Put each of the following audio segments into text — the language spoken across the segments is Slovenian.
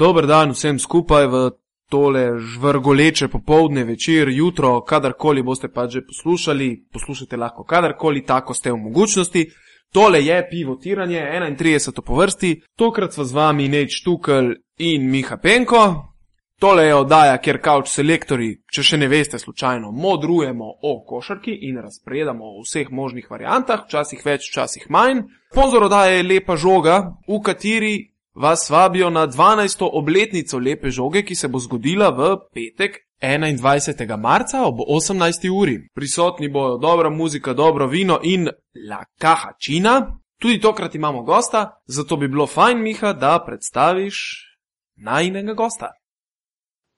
Dober dan vsem skupaj v tole žvrgoleče popovdne, večer, jutro, kadarkoli boste pa že poslušali, poslušate lahko kadarkoli, tako ste v mogućnosti. Tole je pivotiranje, 31. po vrsti, tokrat sva z vami Neč Tukl in Miha Penko. Tole je oddaja, kjer kauč selektori, če še ne veste slučajno, modrujemo o košarki in razpredamo o vseh možnih variantah, včasih več, včasih manj. Sponzor oddaje je lepa žoga, v kateri vas vabijo na 12. obletnico lepe žoge, ki se bo zgodila v petek 21. marca ob 18. uri. Prisotni bojo dobra muzika, dobro vino in la kahačina. Tudi tokrat imamo gosta, zato bi bilo fajn, Miha, da predstaviš najnega gosta.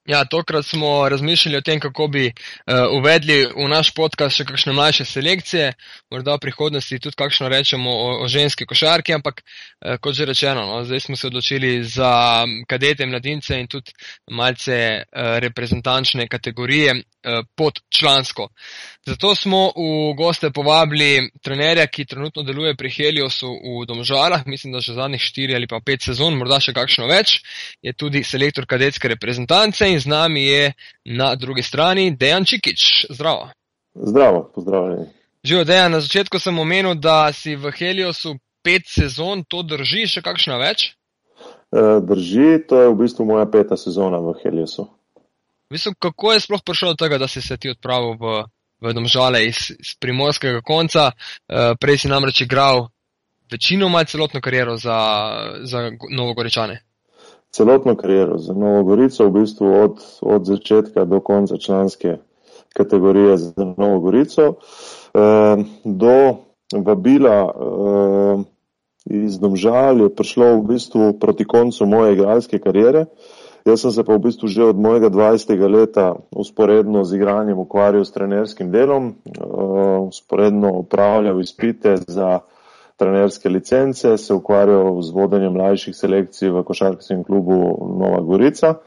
Ja, tokrat smo razmišljali o tem, kako bi uh, uvedli v naš podcast še kakšne mlajše selekcije, morda v prihodnosti tudi kakšno rečemo o, o ženski košarki, ampak uh, kot že rečeno, no, zdaj smo se odločili za kadete, mladince in tudi malce uh, reprezentančne kategorije pod člansko. Zato smo v goste povabili trenerja, ki trenutno deluje pri Heliosu v Domžalah, mislim, da že zadnjih štiri ali pa pet sezon, morda še kakšno več, je tudi selektor kadetske reprezentance in z nami je na drugi strani Dejan Čikič. Zdravo. Zdravo, pozdravljeni. Živo, Dejan, na začetku sem omenil, da si v Heliosu pet sezon, to drži še kakšno več? E, drži, to je v bistvu moja peta sezona v Heliosu. Mislim, kako je sploh prišlo do tega, da si se ti odpravil v, v Domžale iz, iz primorskega konca? E, prej si namreč igral večinoma celotno kariero za, za Novogoričane celotno kariero za Novo Gorico, v bistvu od, od začetka do konca članske kategorije za Novo Gorico, eh, do vabila eh, iz Domžal je prišlo v bistvu proti koncu moje igralske kariere. Jaz sem se pa v bistvu že od mojega 20. leta usporedno z igranjem ukvarjal s trenerskim delom, usporedno upravljal izpite za trenerske licence, se ukvarjal z vodenjem mlajših selekcij v košarkarskem klubu Nova Gorica.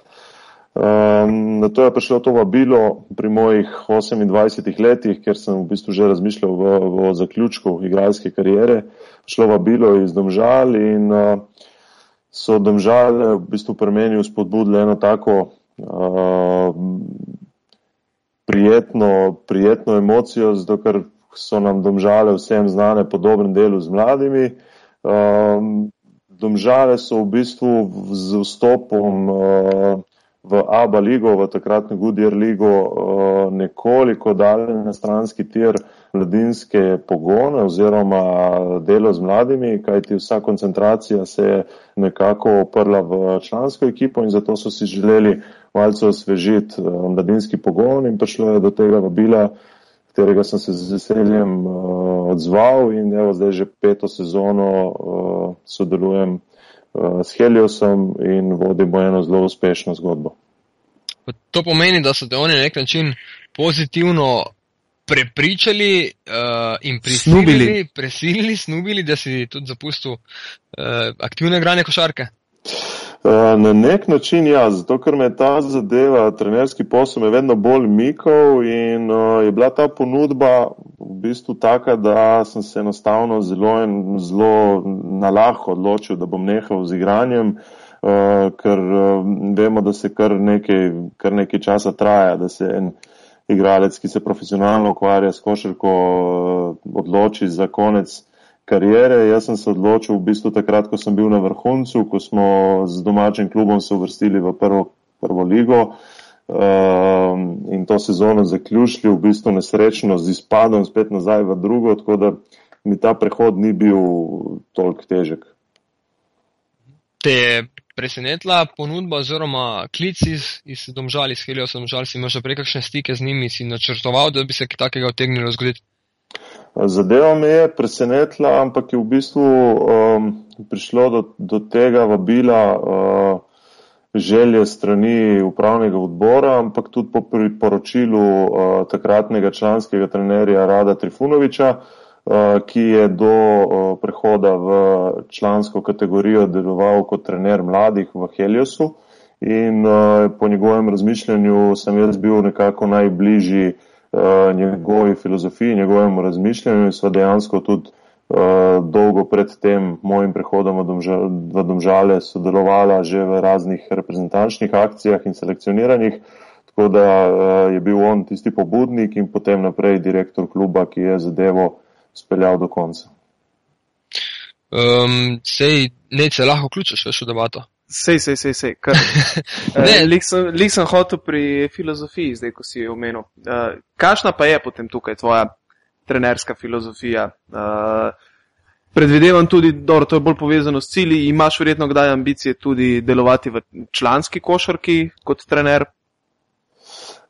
Um, na to je prišlo to vabilo pri mojih 28 letih, ker sem v bistvu že razmišljal v, v zaključku igralske karijere. Šlo vabilo iz Domžal in uh, so Domžal v bistvu pri meni spodbudili eno tako uh, prijetno, prijetno emocijo, zato ker so nam domžale vsem znane po dobrem delu z mladimi. Um, domžale so v bistvu z vstopom uh, v ABA ligo, v takratno Goodyear ligo, uh, nekoliko dali na stranski tir mladinske pogone oziroma delo z mladimi, kajti vsa koncentracija se je nekako oprla v člansko ekipo in zato so si želeli malce osvežiti uh, mladinski pogon in prišlo je do tega vabila katerega sem se z veseljem uh, odzval in evo zdaj že peto sezono uh, sodelujem s Heliosom in vodimo eno zelo uspešno zgodbo. To pomeni, da so te oni na nek način pozitivno prepričali uh, in prisilili, presilili, snubili, da si tudi zapustil uh, aktivne grane košarke. Eh, na nek način ja, zato ker me ta zadeva, trenerski posel me vedno bolj mikal in uh, je bila ta ponudba v bistvu taka, da sem se enostavno zelo in zelo nalahko odločil, da bom nehal z igranjem, uh, ker uh, vemo, da se kar nekaj, kar nekaj časa traja, da se en igralec, ki se profesionalno ukvarja s košarko, uh, odloči za konec karijere. Jaz sem se odločil v bistvu takrat, ko sem bil na vrhuncu, ko smo z domačim klubom se uvrstili v prvo, prvo ligo um, in to sezono zaključili v bistvu nesrečno z izpadom spet nazaj v drugo, tako da mi ta prehod ni bil toliko težek. Te je presenetila ponudba oziroma klic iz, iz domžal, iz Helios domžal, si imaš prej kakšne stike z njimi, si načrtoval, da bi se kaj takega otegnilo zgoditi? Zadeva me je presenetila, ampak je v bistvu um, prišlo do, do tega vabila uh, želje strani upravnega odbora, ampak tudi po priporočilu uh, takratnega članskega trenerja Rada Trifunoviča, uh, ki je do uh, prehoda v člansko kategorijo deloval kot trener mladih v Heliosu. In uh, po njegovem razmišljanju sem jaz bil nekako najbližji njegovi filozofiji, njegovemu razmišljanju in sva dejansko tudi dolgo pred tem mojim prihodom v Domžale sodelovala že v raznih reprezentančnih akcijah in selekcioniranjih, tako da je bil on tisti pobudnik in potem naprej direktor kluba, ki je zadevo speljal do konca. Um, sej, ne, se lahko vključiš v debato. Sej, sej, sej, sej. Lik sem, sem hotel pri filozofiji, zdaj, ko si jo omenil. Uh, kakšna pa je potem tukaj tvoja trenerska filozofija? Uh, predvidevam tudi, da to je bolj povezano s cilji. Imaš verjetno kdaj ambicije tudi delovati v članski košarki kot trener?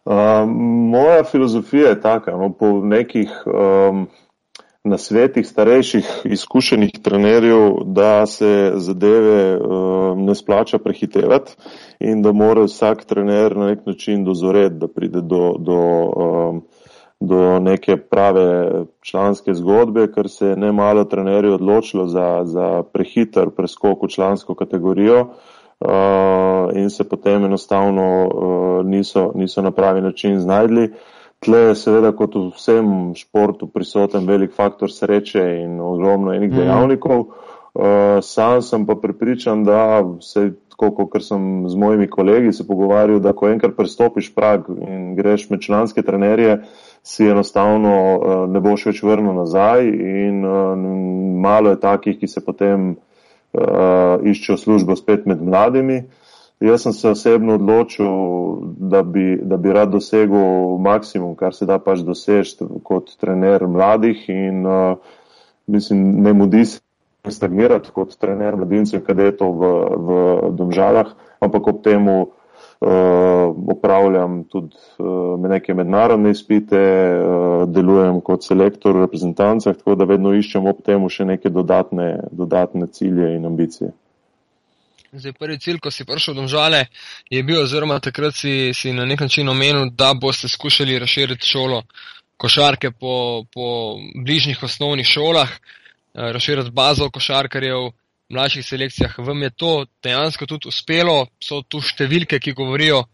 Uh, moja filozofija je taka, no, po nekih. Um, na svetih starejših izkušenih trenerjev, da se zadeve uh, ne splača prehitevati in da mora vsak trener na nek način dozoreti, da pride do, do, um, do neke prave članske zgodbe, ker se je ne malo trenerjev odločilo za, za prehiter preskok v člansko kategorijo. Uh, in se potem enostavno uh, niso, niso na pravi način znajdli. Uh, Tle je seveda kot v vsem športu prisoten velik faktor sreče in ogromno enih mm. dejavnikov. Uh, sam sem pa pripričan, da se, tako kot sem z mojimi kolegi se pogovarjal, da ko enkrat prestopiš prag in greš med članske trenerje, si enostavno uh, ne boš več vrnil nazaj in uh, malo je takih, ki se potem uh, iščejo službo spet med mladimi. Uh, Jaz sem se osebno odločil, da bi, da bi rad dosegel maksimum, kar se da pač doseči kot trener mladih in uh, mislim, ne mudi se stagnirati kot trener mladincev kadetov v, v domžalah, ampak ob temu uh, upravljam tudi uh, neke mednarodne izpite, uh, delujem kot selektor v reprezentancah, tako da vedno iščem ob temu še neke dodatne, dodatne cilje in ambicije. Zdaj, prvi cilj, ko si prišel do žale, je bil, oziroma takrat si, si na nek način omenil, da boste skušali razširiti šolo košarke po, po bližnjih osnovnih šolah, eh, razširiti bazo košarkarjev v mlajših selekcijah. Vam je to dejansko tudi uspelo? So tu številke, ki govorijo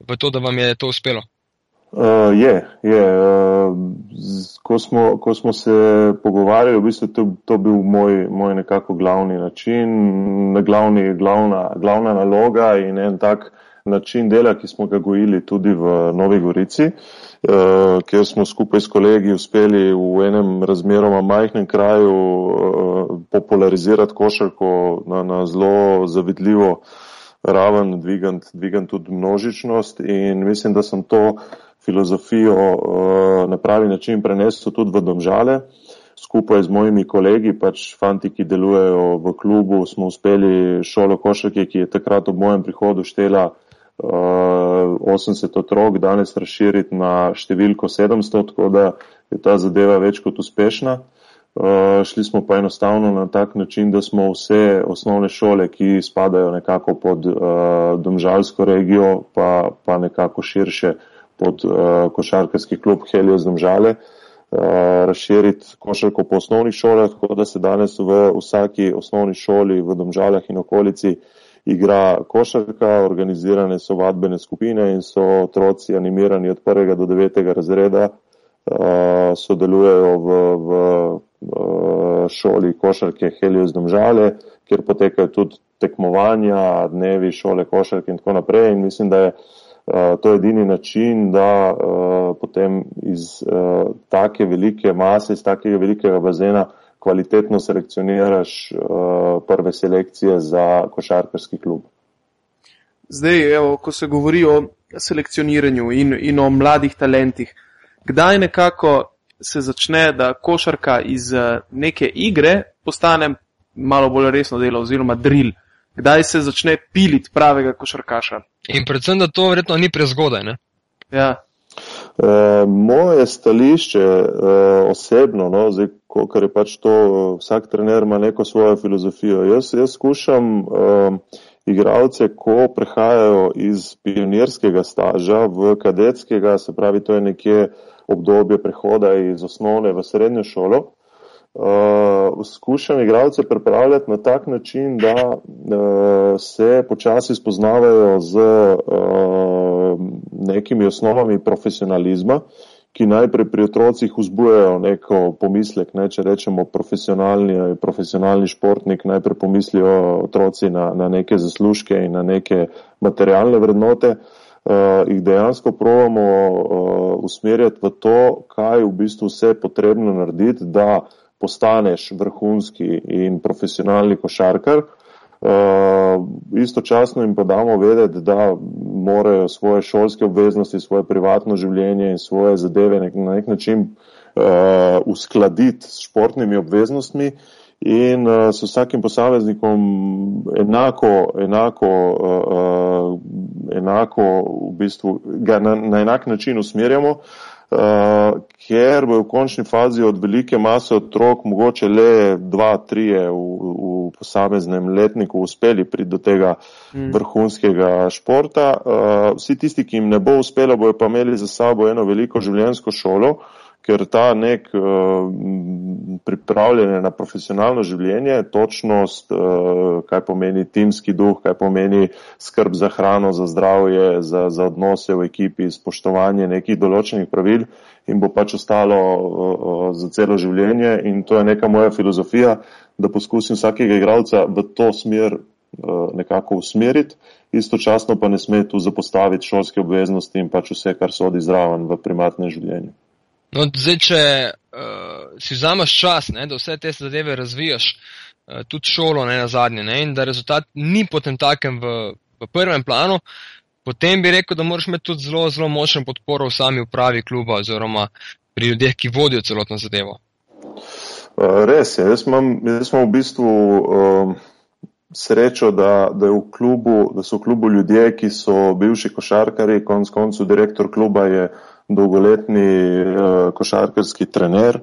v to, da vam je to uspelo? Uh, je, je. Uh, ko, smo, ko smo se pogovarjali, v bistvu to, to bil moj, moj nekako glavni način, glavni, glavna, glavna naloga in en tak način dela, ki smo ga gojili tudi v Novi Gorici, uh, kjer smo skupaj s kolegi uspeli v enem razmeroma majhnem kraju uh, popularizirati košarko na, na zelo zavidljivo raven, dvigant, dvigant tudi množičnost in mislim, da sem to filozofijo uh, na pravi način prenesel tudi v domžale. Skupaj z mojimi kolegi, pač fanti, ki delujejo v klubu, smo uspeli šolo košarke, ki je takrat ob mojem prihodu štela uh, 80 otrok, danes razširiti na številko 700, tako da je ta zadeva več kot uspešna. Uh, šli smo pa enostavno na tak način, da smo vse osnovne šole, ki spadajo nekako pod uh, domžalsko regijo, pa, pa nekako širše, uh, pod uh, košarkarski klub Helios Domžale, uh, razširiti košarko po osnovnih šolah, tako da se danes v vsaki osnovni šoli v Domžalah in okolici igra košarka, organizirane so vadbene skupine in so otroci animirani od prvega do devetega razreda, uh, sodelujejo v, v uh, šoli košarke Helios Domžale, kjer potekajo tudi tekmovanja, dnevi šole košarke in tako naprej. In mislim, da je uh, Eh, to je edini način, da uh, potem iz uh, take velike mase, iz takega velikega bazena kvalitetno selekcioniraš prve selekcije za košarkarski klub. Zdaj, evo, ko se govori o selekcioniranju in, in o mladih talentih, kdaj nekako se začne, da košarka iz neke igre postane malo bolj resno delo oziroma drill? Kdaj se začne piliti pravega košarkaša. In predvsem, da to verjetno ni prezgodaj. Ja. E, moje stališče e, osebno, no, zdaj, kar je pač to, vsak trener ima neko svojo filozofijo. Jaz, jaz skušam e, igralce, ko prehajajo iz pionirskega staža v kadetskega, se pravi, to je nekje obdobje prehoda iz osnovne v srednjo šolo. Uh, skušam igralce pripravljati na tak način, da uh, se počasi spoznavajo z uh, nekimi osnovami profesionalizma ki najprej pri otrocih vzbujajo neko pomislek, ne, če rečemo profesionalni, profesionalni športnik, najprej pomislijo otroci na, na neke zaslužke in na neke materialne vrednote, uh, jih dejansko provamo uh, usmerjati v to, kaj v bistvu vse je potrebno narediti, da postaneš vrhunski in profesionalni košarkar. Uh, istočasno jim pa damo vedeti, da morajo svoje šolske obveznosti, svoje privatno življenje in svoje zadeve nek, na nek način uh, uskladiti s športnimi obveznostmi in uh, s vsakim posameznikom enako, enako, uh, enako v bistvu ga na, na enak način usmerjamo. Uh, uh, ker bo v končni fazi od velike mase otrok mogoče le dva, trije v, v posameznem letniku uspeli priti do tega mm. vrhunskega športa. Uh, vsi tisti, ki jim ne bo uspelo, bojo pa imeli za sabo eno veliko življenjsko šolo, uh, ker ta nek uh, pripravljanje na profesionalno življenje, točnost, uh, kaj pomeni timski duh, kaj pomeni skrb za hrano, za zdravje, za, za odnose v ekipi, spoštovanje nekih določenih pravil in bo pač ostalo uh, za celo življenje in to je neka moja filozofija, da poskusim vsakega igralca v to smer nekako usmeriti, istočasno pa ne sme tu zapostaviti šolske obveznosti in pač vse, kar sodi zraven v primatnem življenju. No, zdaj, če uh, si vzameš čas, ne, da vse te zadeve razvijaš, uh, tudi šolo ne, na zadnje, ne, in da rezultat ni potem takem v, v prvem planu, potem bi rekel, da moraš imeti tudi zelo, zelo močno podporo v sami upravi kluba oziroma pri ljudeh, ki vodijo celotno zadevo. Uh, res je, jaz imam, jaz imam v bistvu uh, srečo, da, da, v klubu, da so v klubu ljudje, ki so bivši košarkari, konc koncu direktor kluba je dolgoletni uh, košarkarski trener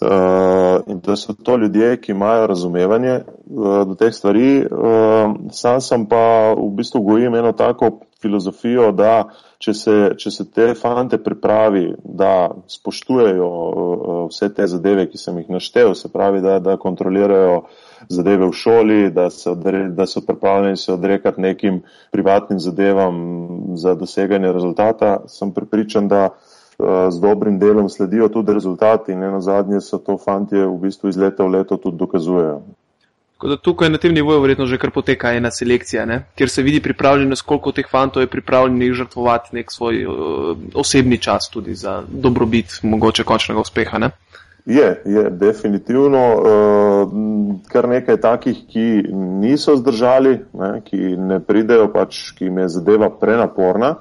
uh, in da so to ljudje, ki imajo razumevanje uh, do teh stvari. Uh, sam sem pa v bistvu gojim eno tako filozofijo, da če se, če se te fante pripravi, da spoštujejo uh, vse te zadeve, ki sem jih naštel, se pravi, da, da kontrolirajo zadeve v šoli, da so, da so pripravljeni se odrekati nekim privatnim zadevam za doseganje rezultata, sem pripričan, da uh, z dobrim delom sledijo tudi rezultati in eno zadnje so to fantje v bistvu iz leta v leto tudi dokazujejo. Tako da tukaj na tem nivoju verjetno že kar poteka ena selekcija, ne? kjer se vidi pripravljenost, koliko teh fantov je pripravljenih žrtvovati nek svoj uh, osebni čas tudi za dobrobit mogoče končnega uspeha. Ne? Je, je, definitivno. Uh, kar nekaj takih, ki niso zdržali, ne, ki ne pridejo, pač, ki jim je zadeva prenaporna.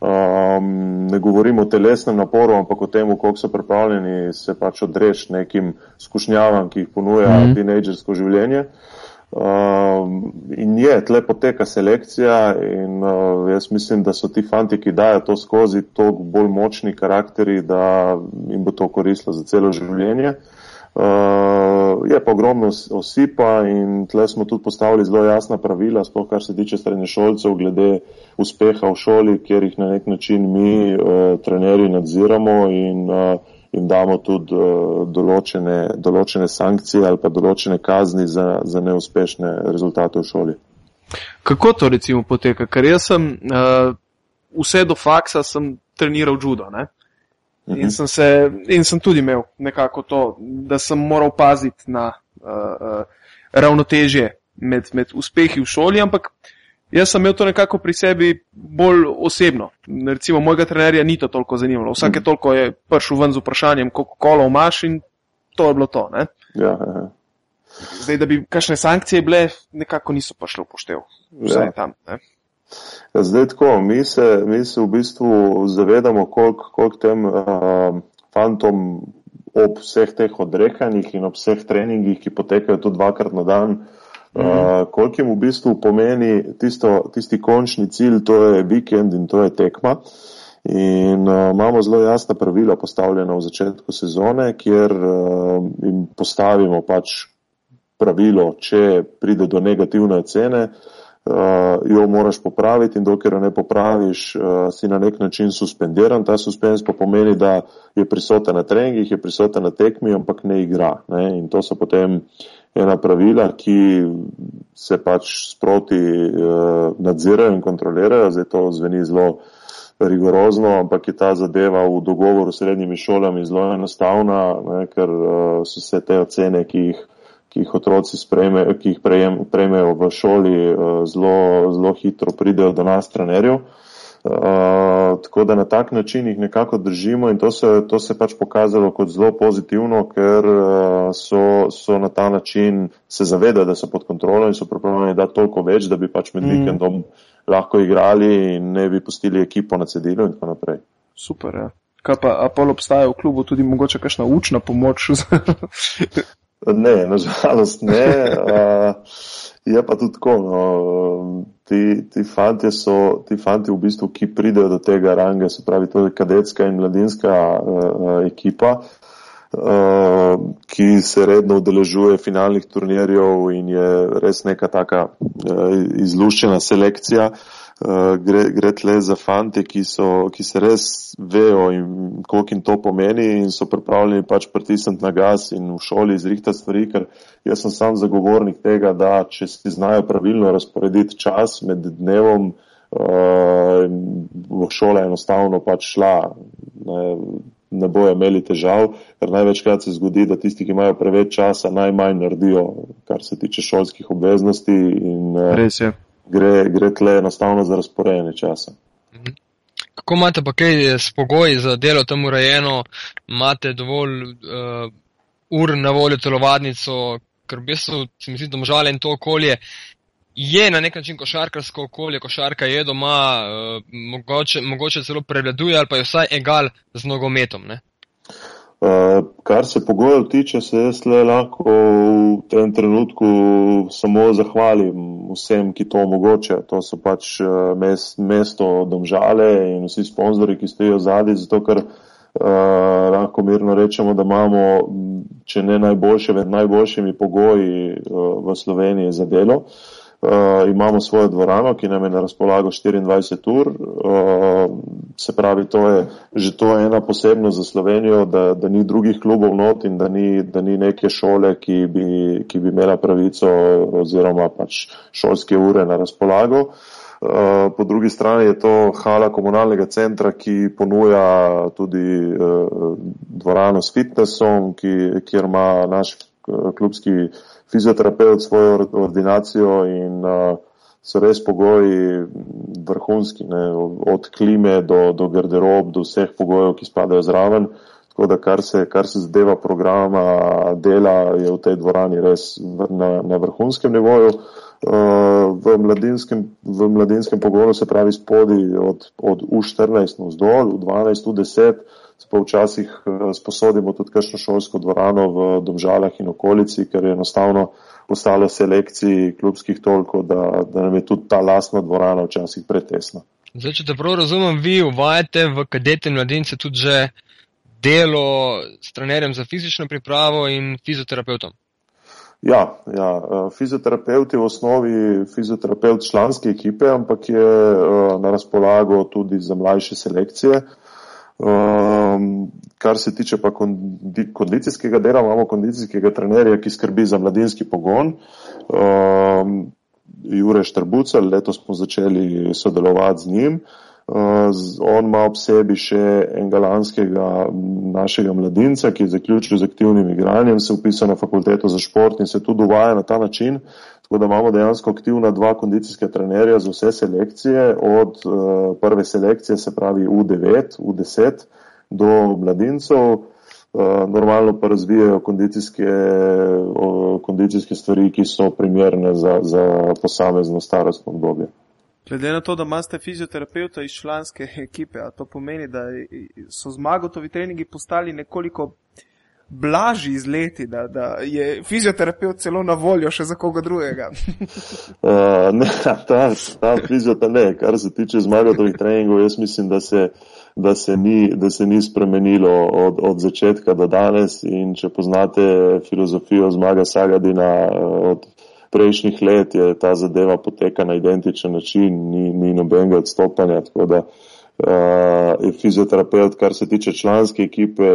Um, ne govorimo o telesnem naporu, ampak o tem, koliko so pripravljeni se pač odreči nekim skušnjavam, ki jih ponuja mm -hmm. tinejdžersko življenje. Um, in je, tle poteka selekcija in uh, jaz mislim, da so ti fanti, ki dajo to skozi, toliko bolj močni karakteri, da jim bo to koristilo za celo življenje. Uh, je pa ogromno osipa in tle smo tudi postavili zelo jasna pravila, sploh kar se tiče srednješolcev, glede uspeha v šoli, kjer jih na nek način mi, uh, trenerji, nadziramo in uh, jim damo tudi uh, določene, določene sankcije ali pa določene kazni za, za neuspešne rezultate v šoli. Kako to recimo poteka? Ker jaz sem uh, vse do faksa sem treniral judo. Ne? In mhm. sem, se, in sem tudi imel nekako to, da sem moral paziti na uh, uh, ravnotežje med, med uspehi v šoli, ampak uh, Jaz sem imel to nekako pri sebi bolj osebno. Recimo, mojega trenerja ni to toliko zanimalo. Vsake mhm. toliko je prišel ven z vprašanjem, koliko kolo imaš in to je bilo to. Ja, ja, ja. Zdaj, da bi kakšne sankcije bile, nekako niso pa šlo poštev. Vse je tam. Ne? Ja, zdaj tako, mi se, mi se v bistvu zavedamo, koliko kolik tem uh, fantom ob vseh teh odrekanjih in ob vseh treningih, ki potekajo tu dvakrat na dan, uh, Uh, koliko jim v bistvu pomeni tisto, tisti končni cilj, to je vikend in to je tekma. In uh, imamo zelo jasna pravila postavljena v začetku sezone, kjer uh, jim postavimo pač pravilo, če pride do negativne ocene, uh, jo moraš popraviti in dokler jo ne popraviš, uh, si na nek način suspendiran. Ta suspens pa pomeni, da je prisoten na treningih, je prisoten na tekmi, ampak ne igra. Ne? In to so potem uh, ena pravila, ki se pač sproti uh, nadzirajo in kontrolirajo. Zdaj to zveni zelo rigorozno, ampak je ta zadeva v dogovoru s srednjimi šolami zelo enostavna, ne, ker uh, so se te ocene, ki jih, ki jih otroci sprejme, ki jih prejem, prejmejo v šoli, uh, zelo, zelo hitro pridejo do nas, trenerjev. Uh, tako da na tak način jih nekako držimo in to se, to se pač pokazalo kot zelo pozitivno, ker uh, so, so na ta način se zavedajo, da so pod kontrolo in so pripravljeni dati toliko več, da bi pač med mm. vikendom lahko igrali in ne bi pustili ekipo na cedilu in tako naprej. Super, ja. Kaj pa Apollo obstaja v klubu tudi mogoče kakšna učna pomoč? ne, nažalost ne. Uh, je pa tudi tako. No, ti, ti, fanti so, ti fanti v bistvu, ki pridejo do tega ranga, se pravi, to je kadetska in mladinska uh, ekipa, uh, ki se redno udeležuje finalnih turnirjev in je res neka taka uh, izluščena selekcija. Uh, uh, gre, gre tle za fante, ki, so, ki se res vejo in koliko jim to pomeni in so pripravljeni pač pritisniti na gas in v šoli izrihtati stvari, ker jaz sem sam zagovornik tega, da če si znajo pravilno razporediti čas med dnevom, uh, bo šola enostavno pač šla. Ne, ne bojo imeli težav, ker največkrat se zgodi, da tisti, ki imajo preveč časa, najmanj naredijo, kar se tiče šolskih obveznosti. In, je gre, gre tle enostavno za razporejanje časa. Mhm. Kako imate pa kaj s pogoji za delo tam urejeno, imate dovolj uh, ur na voljo telovadnico, ker v bistvu se mi zdi, da možale in to okolje je na nek način košarkarsko okolje, košarka je doma, uh, mogoče, mogoče celo prevladuje ali pa je vsaj egal z nogometom. Ne? Uh, kar se pogojev tiče, se jaz le lahko v tem trenutku samo zahvalim vsem, ki to omogočajo. To so pač uh, mest, mesto domžale in vsi sponzori, ki stojijo zadnji, zato ker uh, lahko mirno rečemo, da imamo, če ne najboljše, med najboljšimi pogoji uh, v Sloveniji za delo. Uh, Uh, imamo svojo dvorano, ki nam je na razpolago 24 ur. Uh, se pravi, to je že to ena posebnost za Slovenijo, da, da ni drugih klubov not in da ni, da ni neke šole, ki bi, ki bi imela pravico oziroma pač šolske ure na razpolago. Uh, po drugi strani je to hala komunalnega centra, ki ponuja tudi uh, dvorano s fitnessom, ki, kjer ima naš klubski fizioterapeut svojo ordinacijo in uh, so res pogoji vrhunski, ne, od klime do, do garderob, do vseh pogojev, ki spadajo zraven. Tako da kar se, kar se zadeva programa dela, je v tej dvorani res na, na vrhunskem nivoju. Uh, v mladinskem, v mladinskem pogonu se pravi spodi od, od U14 vzdolj, U12, U10 pa včasih eh, sposodimo tudi kakšno šolsko dvorano v Domžalah in okolici, ker je enostavno postalo selekciji klubskih toliko, da, da nam je tudi ta lasna dvorana včasih pretesna. Zdaj, če te prav razumem, vi uvajate v kadete mladince tudi že delo s trenerjem za fizično pripravo in fizioterapeutom. Ja, ja, eh, fizioterapeut je v osnovi fizioterapeut članske ekipe, ampak je eh, na razpolago tudi za mlajše selekcije. Um, kar se tiče pa kondi, kondicijskega dela, imamo kondicijskega trenerja, ki skrbi za mladinski pogon. Um, Jure Štrbucel, letos smo začeli sodelovati z njim. Uh, on ima ob sebi še enega lanskega našega mladinca, ki je zaključil z aktivnim igranjem, se upisal na fakulteto za šport in se tudi uvaja na ta način, Tako da imamo dejansko aktivna dva kondicijska trenerja za vse selekcije, od uh, prve selekcije, se pravi U9, U10 do mladincev. Uh, normalno pa razvijajo kondicijske, kondicijske stvari, ki so primerne za, za posamezno starostno obdobje. Glede na to, da imate fizioterapeuta iz članske ekipe, to pomeni, da so zmagotovi treningi postali nekoliko blažji izleti, da, da je fizioterapeut celo na voljo še za koga drugega. uh, ne, ta, ta fizioterapeut kar se tiče zmagovih treningov, jaz mislim, da se, da se, ni, da se ni spremenilo od, od začetka do danes in če poznate filozofijo zmaga Sagadina od prejšnjih let, je ta zadeva poteka na identičen način, ni, ni nobenega odstopanja. Tako da uh, je fizioterapeut, kar se tiče članske ekipe,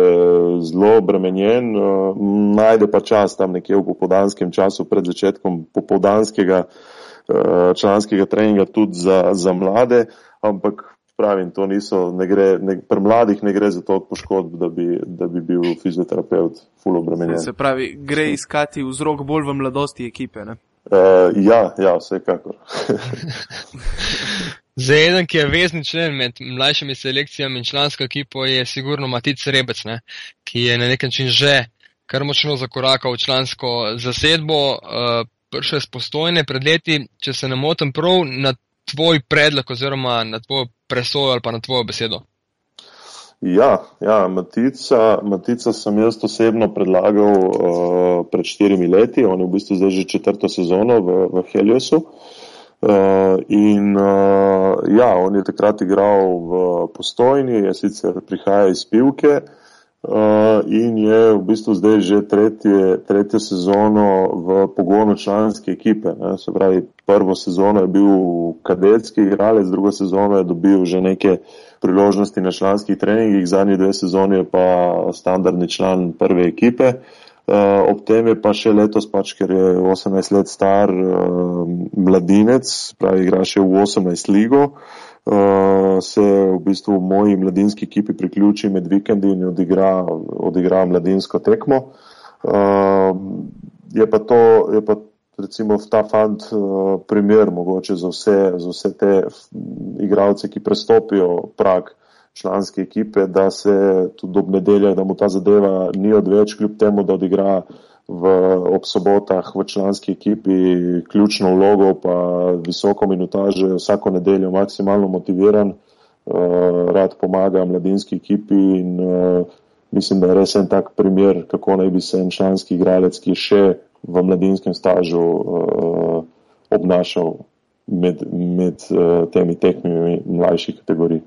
zelo obremenjen, uh, najde pa čas tam nekje v popodanskem času pred začetkom popodanskega uh, članskega treninga tudi za, za mlade, ampak pravim, to niso, ne gre, ne, pri mladih ne gre za to poškodb, da bi, da bi bil fizioterapeut full obremenjen. Se pravi, gre iskati vzrok bolj v mladosti ekipe, ne? Uh, ja, ja, vsekakor. Za eden, ki je vezni člen med mlajšimi selekcijami in člansko ekipo, je sigurno Matic Rebec, ne? ki je na nek način že kar močno zakorakal v člansko zasedbo. Uh, Prše spostojne pred leti, če se ne motim prav, na tvoj predlog oziroma na tvojo presojo ali pa na tvojo besedo? Ja, ja Matica, Matica sem jaz osebno predlagal uh, pred štirimi leti, on je v bistvu zdaj že četrto sezono v, v Heliosu. Uh, in uh, ja, on je takrat igral v postojni, je sicer prihaja iz pivke, uh, Uh, in je v bistvu zdaj že tretje, tretje sezono v pogonu članske ekipe. Ne. Se pravi, prvo sezono je bil kadetski igralec, drugo sezono je dobil že neke priložnosti na članskih treningih, zadnji dve sezoni je pa standardni član prve ekipe. Uh, ob tem je pa še letos, pač, ker je 18 let star uh, mladinec, pravi, igra še v 18 ligo. Uh, se v bistvu moji mladinski ekipi priključi med vikendi in odigra, odigra mladinsko tekmo. Uh, je pa to, je pa recimo ta fant uh, primer mogoče za vse, za vse te igralce, ki prestopijo prak članske ekipe, da se tudi ob nedeljah, da mu ta zadeva ni odveč, kljub temu, da odigra v, ob sobotah v članski ekipi ključno vlogo, pa visoko minutaže, vsako nedeljo maksimalno motiviran, uh, rad pomaga mladinski ekipi in uh, mislim, da je res en tak primer, kako naj bi se en članski igralec, ki je še v mladinskem stažu uh, obnašal med, med temi tekmimi mlajših kategorij.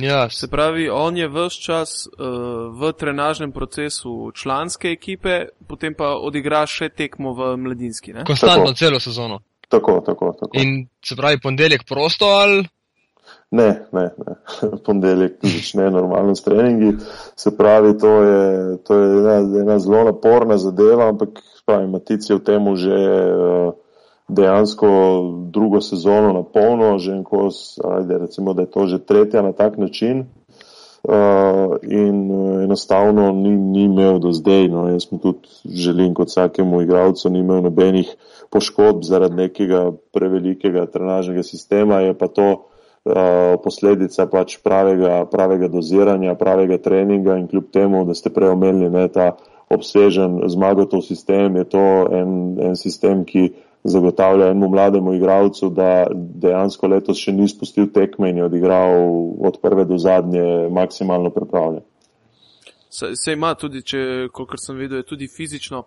Ja, se pravi, on je vse čas uh, v trenažnem procesu članske ekipe, potem pa odigra še tekmo v mladinski. Ne? Konstantno tako. celo sezono. Tako, tako, tako. In se pravi, ponedeljek prosto ali? Ne, ne, ne. ponedeljek začne normalno s treningi. Se pravi, to je, to je ena, ena zelo naporna zadeva, ampak pravi, Matic je v tem že. Uh, dejansko drugo sezono na polno, že en kos, ajde, recimo, da je to že tretja na tak način. Uh, in uh, enostavno ni, ni imel do zdaj, no, jaz mu tudi želim kot vsakemu igralcu, ni imel nobenih poškodb zaradi nekega prevelikega trenažnega sistema, je pa to uh, posledica pač pravega, pravega doziranja, pravega treninga in kljub temu, da ste prej omenili ne, ta obsežen zmagotov sistem, je to en, en sistem, ki zagotavlja enemu mlademu igralcu, da dejansko letos še ni spustil tekme in je odigral od prve do zadnje maksimalno pripravljen. Se, se ima tudi, če, kolikor sem videl, je tudi fizično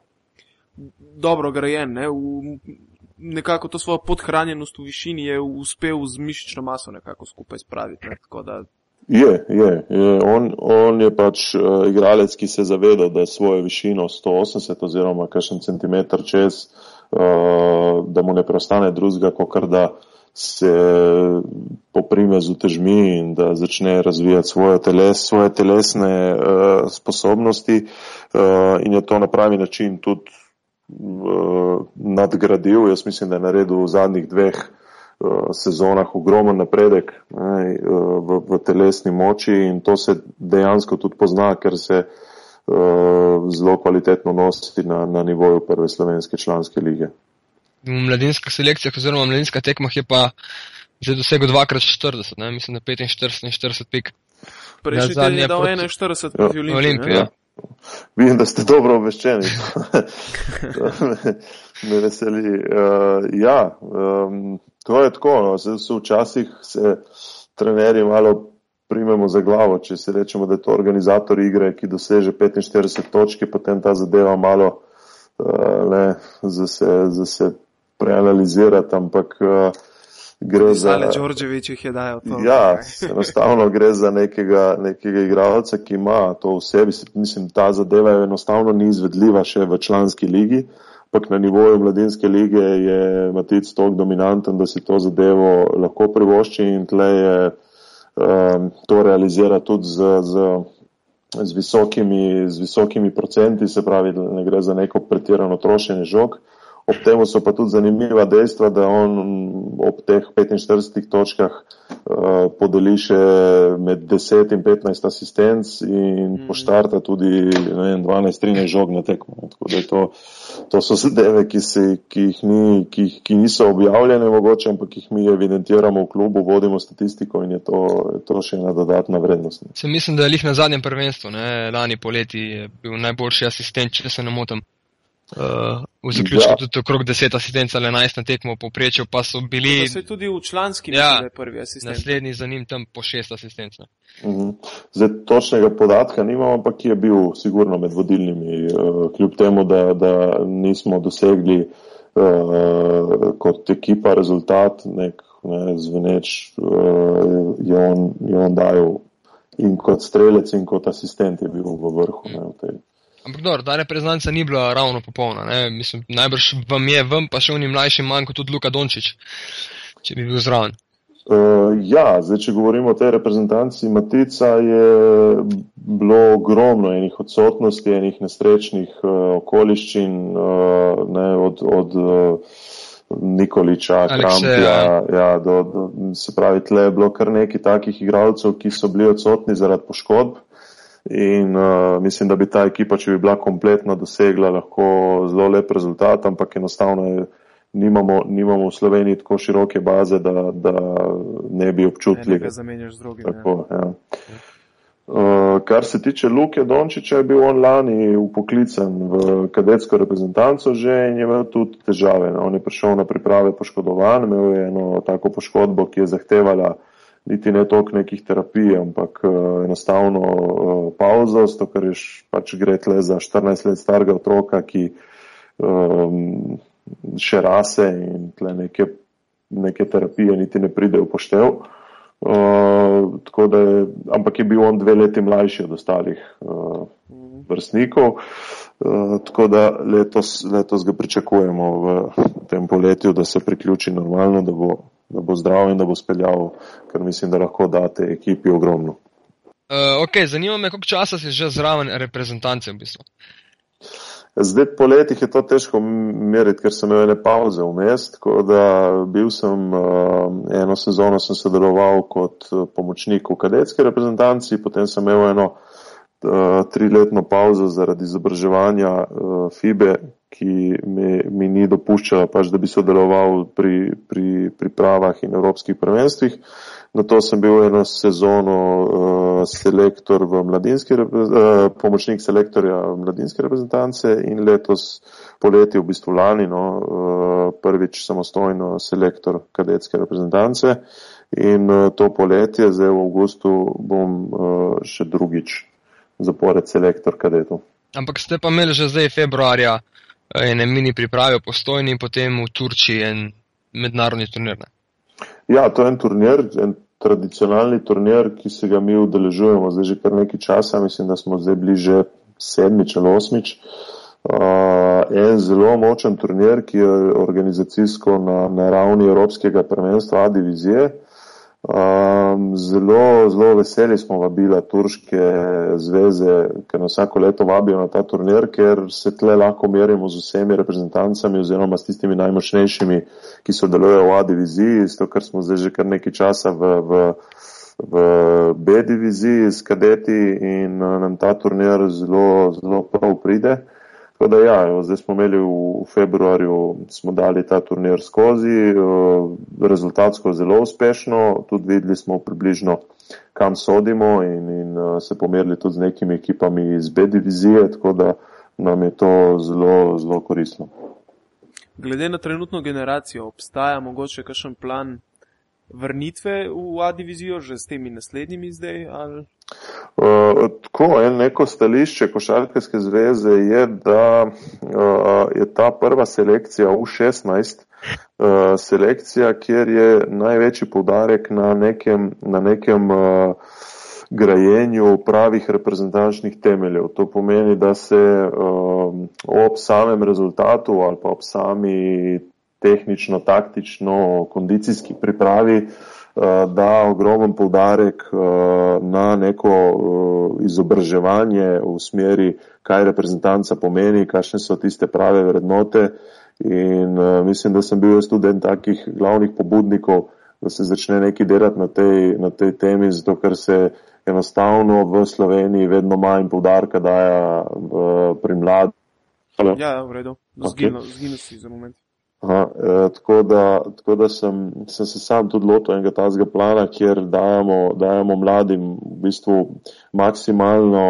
dobro grajen. Ne? V, nekako to svojo podhranjenost v višini je uspel z mišično maso nekako skupaj spraviti. Ne? Da... Je, je, je. On, on je pač uh, igralec, ki se zaveda, da svojo višino 180 oziroma kakšen centimeter čez da mu ne preostane drugega, kot da se poprime z utežmi in da začne razvijati svoje, teles, svoje telesne uh, sposobnosti uh, in je to na pravi način tudi uh, nadgradil. Jaz mislim, da je naredil v zadnjih dveh uh, sezonah ogromen napredek ne, uh, v, v telesni moči in to se dejansko tudi pozna, ker se uh, Eh, zelo kvalitetno nositi na, na nivoju prve slovenske članske lige. V mladinskih selekcijah oziroma v mladinskih tekmah je pa že dosegel 2x40, ne? mislim na 45 in 40 pik. Prejšnji teden je dal 41 proti ja. Olimpiji. Ja. Vidim, da ste dobro obveščeni. me, me veseli. Uh, ja, um, to je tako. No. Se, so včasih se trenerji malo primemo za glavo, če si rečemo, da je to organizator igre, ki doseže 45 točke, potem ta zadeva malo uh, ne, za se, za se preanalizirati, ampak uh, gre za. Ali Đorđević jih je dajal to? Ja, enostavno gre za nekega, nekega igralca, ki ima to v sebi. Mislim, ta zadeva je enostavno ni izvedljiva še v članski ligi. Ampak na nivoju mladinske lige je Matic toliko dominanten, da si to zadevo lahko privošči in tle je um, to realizira tudi z, z, z, visokimi, z visokimi procenti, se pravi, da ne gre za neko pretirano trošenje žog. Ob tem so pa tudi zanimiva dejstva, da on ob teh 45 točkah uh, podeli še med 10 in 15 asistenc in mm. poštarta tudi 12-13 žog na tekmo. To, to so zadeve, ki, si, ki, ni, ki, ki niso objavljene mogoče, ampak jih mi evidentiramo v klubu, vodimo statistiko in je to, je to še ena dodatna vrednost. Se mislim, da je lih na zadnjem prvenstvu, ne? lani poleti bil najboljši asistent, če se ne motim. Uh, v zaključku ja. tudi okrog 10 asistenc ali 11 na tekmo poprečju, pa so bili. Pa so tudi v članski ja, prvi asistent. Naslednji za njim tam po 6 asistenc. Uh mhm. -huh. Zdaj točnega podatka nimamo, ampak je bil sigurno med vodilnimi, uh, kljub temu, da, da nismo dosegli uh, kot ekipa rezultat, nek ne, zveneč uh, je, on, je on dajal in kot strelec in kot asistent je bil v vrhu. Ne, v Ampak dobro, ta reprezentanca ni bila ravno popolna. Mislim, najbrž vam je, vam pa še oni mlajši manj kot tudi Luka Dončić, če bi bil zraven. Uh, ja, zdaj, če govorimo o tej reprezentanci, Matica je bilo ogromno enih odsotnosti, enih nesrečnih uh, okoliščin, uh, ne, od, od uh, Nikoliča, Krampija, ja, do, do, se pravi, tle je bilo kar nekaj takih igralcev, ki so bili odsotni zaradi poškodb. In uh, mislim, da bi ta ekipa, če bi bila kompletno dosegla, lahko zelo lep rezultat, ampak enostavno je, nimamo, nimamo v Sloveniji tako široke baze, da, da ne bi občutili. Ne, zamenjaš z drugim. Tako, ja. Ja. Uh, kar se tiče Luke Dončiča, je bil on lani upoklican v kadetsko reprezentanco že in je imel tudi težave. No. On je prišel na priprave poškodovan, imel je eno tako poškodbo, ki je zahtevala niti ne toliko nekih terapij, ampak uh, enostavno uh, pauzo, zato ker je pač gre tle za 14 let starega otroka, ki um, še rase in tle neke, neke terapije niti ne pride v poštev. Uh, je, ampak je bil on dve leti mlajši od ostalih uh, vrstnikov, uh, tako da letos, letos ga pričakujemo v tem poletju, da se priključi normalno, da bo da bo zdrav in da bo speljal, ker mislim, da lahko date ekipi ogromno. Uh, ok, zanima me, koliko časa si že zraven reprezentance v bistvu. Zdaj po letih je to težko meriti, ker sem imel ene pauze vmes, tako da bil sem uh, eno sezono sem sodeloval kot uh, pomočnik v kadetski reprezentanci, potem sem imel eno triletno pauzo zaradi izobraževanja FIBE, ki mi, mi ni dopuščala, pač, da bi sodeloval pri, pri pripravah in evropskih prvenstvih. Na to sem bil eno sezono uh, selektor v mladinski, uh, pomočnik selektorja mladinske reprezentance in letos poleti, v bistvu lani, no, uh, prvič samostojno selektor kadetske reprezentance in uh, to poletje, zdaj v avgustu, bom uh, še drugič zapored selektor kadetov. Ampak ste pa imeli že zdaj februarja ene mini priprave postojni in potem v Turčiji en mednarodni turnir. Ne? Ja, to je en turnir, en tradicionalni turnir, ki se ga mi udeležujemo zdaj že kar nekaj časa, mislim, da smo zdaj bili že sedmič ali osmič. Uh, en zelo močen turnir, ki je organizacijsko na, na ravni Evropskega prvenstva A divizije. Um, zelo, zelo veseli smo vabila turške zveze, ker nas vsako leto vabijo na ta turnir, ker se tle lahko merimo z vsemi reprezentancami oziroma s tistimi najmočnejšimi, ki so delujejo v A diviziji, zato ker smo zdaj že kar nekaj časa v, v, v B diviziji s kadeti in uh, nam ta turnir zelo, zelo prav pride. Tako da ja, evo, zdaj smo imeli v, v februarju, smo dali ta turnir skozi, uh, rezultatsko zelo uspešno, tudi videli smo približno, kam sodimo in, in uh, se pomerili tudi z nekimi ekipami iz B divizije, tako da nam je to zelo, zelo koristno. Glede na trenutno generacijo, obstaja mogoče kakšen plan vrnitve v A divizijo že s temi naslednjimi zdaj? Ali? Uh, tako, en neko stališče Košarkarske zveze je, da uh, je ta prva selekcija U16 uh, selekcija, kjer je največji poudarek na nekem, na nekem uh, grajenju pravih reprezentančnih temeljev. To pomeni, da se uh, ob samem rezultatu ali pa ob sami tehnično, taktično, kondicijski pripravi Eh, da ogromen povdarek eh, na neko eh, izobraževanje v smeri, kaj reprezentanca pomeni, kakšne so tiste prave vrednote. In mislim, da sem bil jaz tudi en takih glavnih pobudnikov da se začne nekaj delati na tej, na tej temi, zato ker se enostavno v Sloveniji vedno manj povdarka daja pri mladih. Ja, v redu, zginil okay. si za moment. Aha, eh, tako da, tako da sem, sem se sam tudi lotil enega tazga plana, kjer dajemo, dajemo mladim v bistvu maksimalno,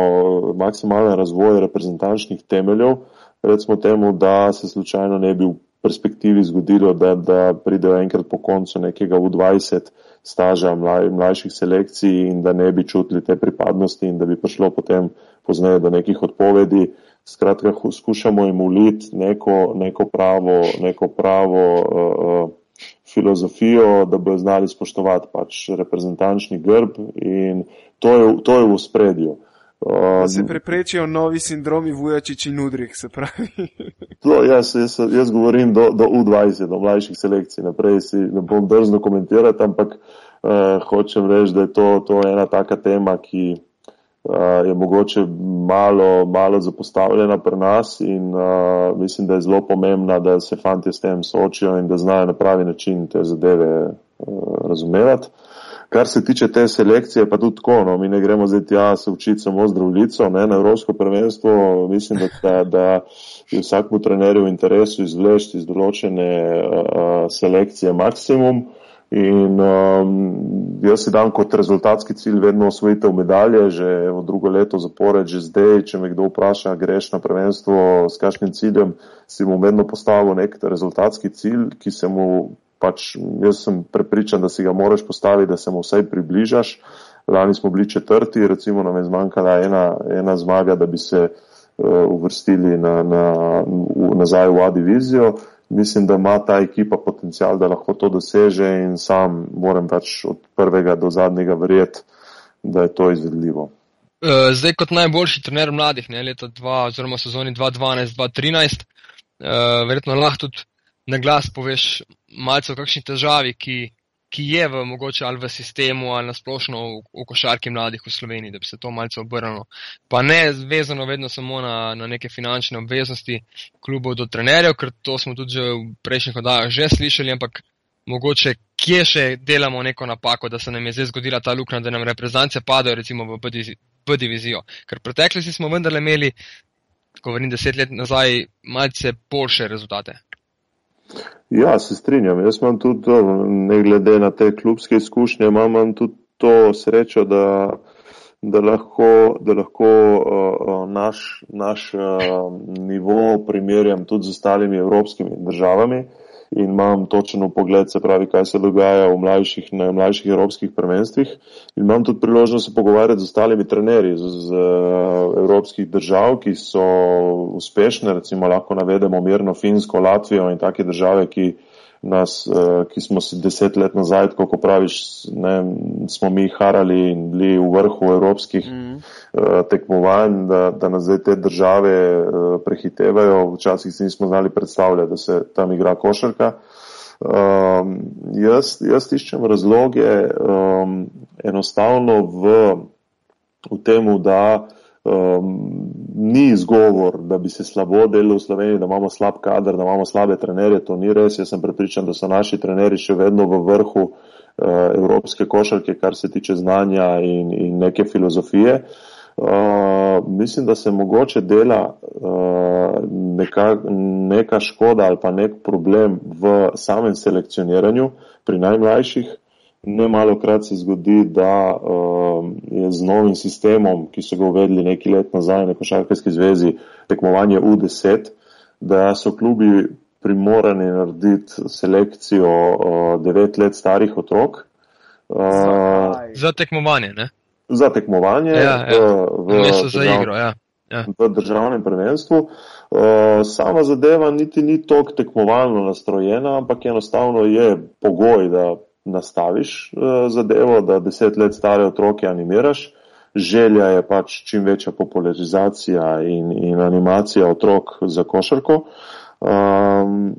maksimalno razvoj reprezentančnih temeljev, recimo temu, da se slučajno ne bi v perspektivi zgodilo, da, da pridejo enkrat po koncu nekega U20 staža mlaj, mlajših selekcij in da ne bi čutili te pripadnosti in da bi prišlo potem pozneje do nekih odpovedi. Skratka, skušamo jim uliti neko, neko pravo, neko pravo uh, filozofijo, da bodo znali spoštovati pač reprezentančni grb in to je, to je v spredju. Da se preprečijo novi sindromi Vujačič in Udrih, se pravi. To, jaz, jaz, jaz govorim do, do U20, do mlajših selekcij. Naprej si ne bom drzno komentirati, ampak uh, hočem reči, da je to, to ena taka tema, ki je mogoče malo, malo zapostavljena pri nas in uh, mislim, da je zelo pomembna, da se fanti s tem soočijo in da znajo na pravi način te zadeve uh, razumevati. Kar se tiče te selekcije, pa tudi tako, no, mi ne gremo zdaj tja se učiti samo zdravljico, ne, na Evropsko prvenstvo, mislim, da, da, da je vsakmu trenerju v interesu izvleči iz določene uh, selekcije maksimum. Uh, In um, jaz si dam kot rezultatski cilj vedno osvojitev medalje, že v drugo leto zapored, že zdaj, če me kdo vpraša, greš na prvenstvo s kakšnim ciljem, si mu vedno postavil nek rezultatski cilj, ki se mu pač, jaz sem prepričan, da si ga moraš postaviti, da se mu vsaj približaš. Lani smo bili četrti, recimo nam je zmanjkala ena, ena zmaga, da bi se uh, uvrstili na, na, v, nazaj v A divizijo mislim, da ima ta ekipa potencial, da lahko to doseže in sam moram pač od prvega do zadnjega verjeti, da je to izvedljivo. E, zdaj, kot najboljši trener mladih, ne leta 2 oziroma sezoni 2012-2013, e, verjetno lahko tudi na glas poveš malce o kakšni težavi, ki ki je v mogoče ali v sistemu ali nasplošno v, v košarki mladih v Sloveniji, da bi se to malce obrnilo. Pa ne vezano vedno samo na, na neke finančne obveznosti klubov do trenerjev, ker to smo tudi v prejšnjih oddajah že slišali, ampak mogoče kje še delamo neko napako, da se nam je zdaj zgodila ta luknja, da nam reprezentance padajo recimo v B divizijo. Ker preteklosti smo vendarle imeli, govorim deset let nazaj, malce boljše rezultate. Ja, se strinjam. Jaz imam tudi ne glede na te klubske izkušnje, imam tudi to srečo, da, da lahko, da lahko uh, naš, naš uh, nivo primerjam tudi z ostalimi evropskimi državami. Uh, in imam točno pogled, se pravi, kaj se dogaja v mlajših, na mlajših evropskih prvenstvih. In imam tudi priložnost se pogovarjati z ostalimi trenerji z, z evropskih držav, ki so uspešne, recimo lahko navedemo mirno Finsko, Latvijo in take države, ki nas, eh, ki smo si deset let nazaj, kako praviš, ne, smo mi harali in bili v vrhu evropskih mm. Tekmovanj, da, da nas zdaj te države eh, prehitevajo. Včasih si nismo znali predstavljati, da se tam igra košarka. Um, jaz, jaz iščem razloge um, enostavno v, v temu, da um, ni izgovor, da bi se slabo delalo v Sloveniji, da imamo slab kader, da imamo slabe trenerje. To ni res. Jaz sem prepričan, da so naši trenerji še vedno v vrhu uh, evropske košarke, kar se tiče znanja in, in neke filozofije. Uh, mislim, da se mogoče dela uh, neka, neka škoda ali pa nek problem v samem selekcioniranju pri najmlajših, Ne malo krat se zgodi, da uh, je z novim sistemom, ki so ga uvedli nekaj let nazaj na Košarkarski zvezi, tekmovanje U10, da so klubi primorani narediti selekcijo uh, devet let starih otrok. Uh, za tekmovanje, ne? Za tekmovanje ja, ja. v, v, za igro, ja. Ja. v državnem prvenstvu. Uh, sama zadeva niti ni toliko tekmovalno nastrojena, ampak enostavno je pogoj, da nastaviš uh, zadevo, da deset let stare otroke animiraš. Želja je pač čim večja popularizacija in, in animacija otrok za košarko. Um,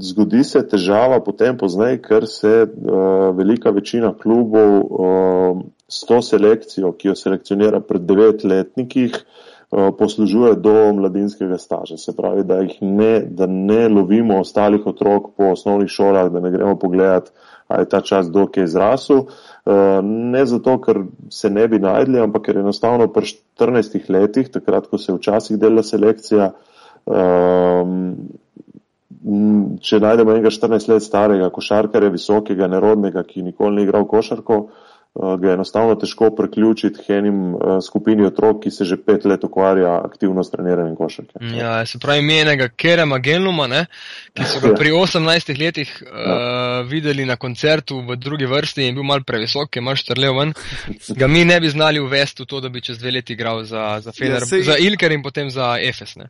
zgodi se težava potem poznaj, ker se uh, velika večina klubov uh, s to selekcijo, ki jo selekcionira pred devetletnikih, uh, poslužuje do mladinskega staža. Se pravi, da, ne, da ne lovimo ostalih otrok po osnovnih šolah, da ne gremo pogledati a je ta čas dokaj zrasel. Ne zato, ker se ne bi najdli, ampak ker enostavno pri 14 letih, takrat, ko se je včasih dela selekcija, če najdemo enega 14 let starega košarkarja, visokega, nerodnega, ki nikoli ni igral košarko, Eh, ga je enostavno težko priključiti k enim uh, skupini otrok, ki se že pet let ukvarja aktivno s treniranjem košarke. Ja, se pravi, menega Kerema Genluma, ne, ki so ga ja. pri 18 letih uh, videli na koncertu v drugi vrsti in bil mal previsok, je mal štrlev ven, ga mi ne bi znali uvesti v to, da bi čez dve leti igral za, za Feder, ja, sej... za Ilker in potem za Efes. Ne.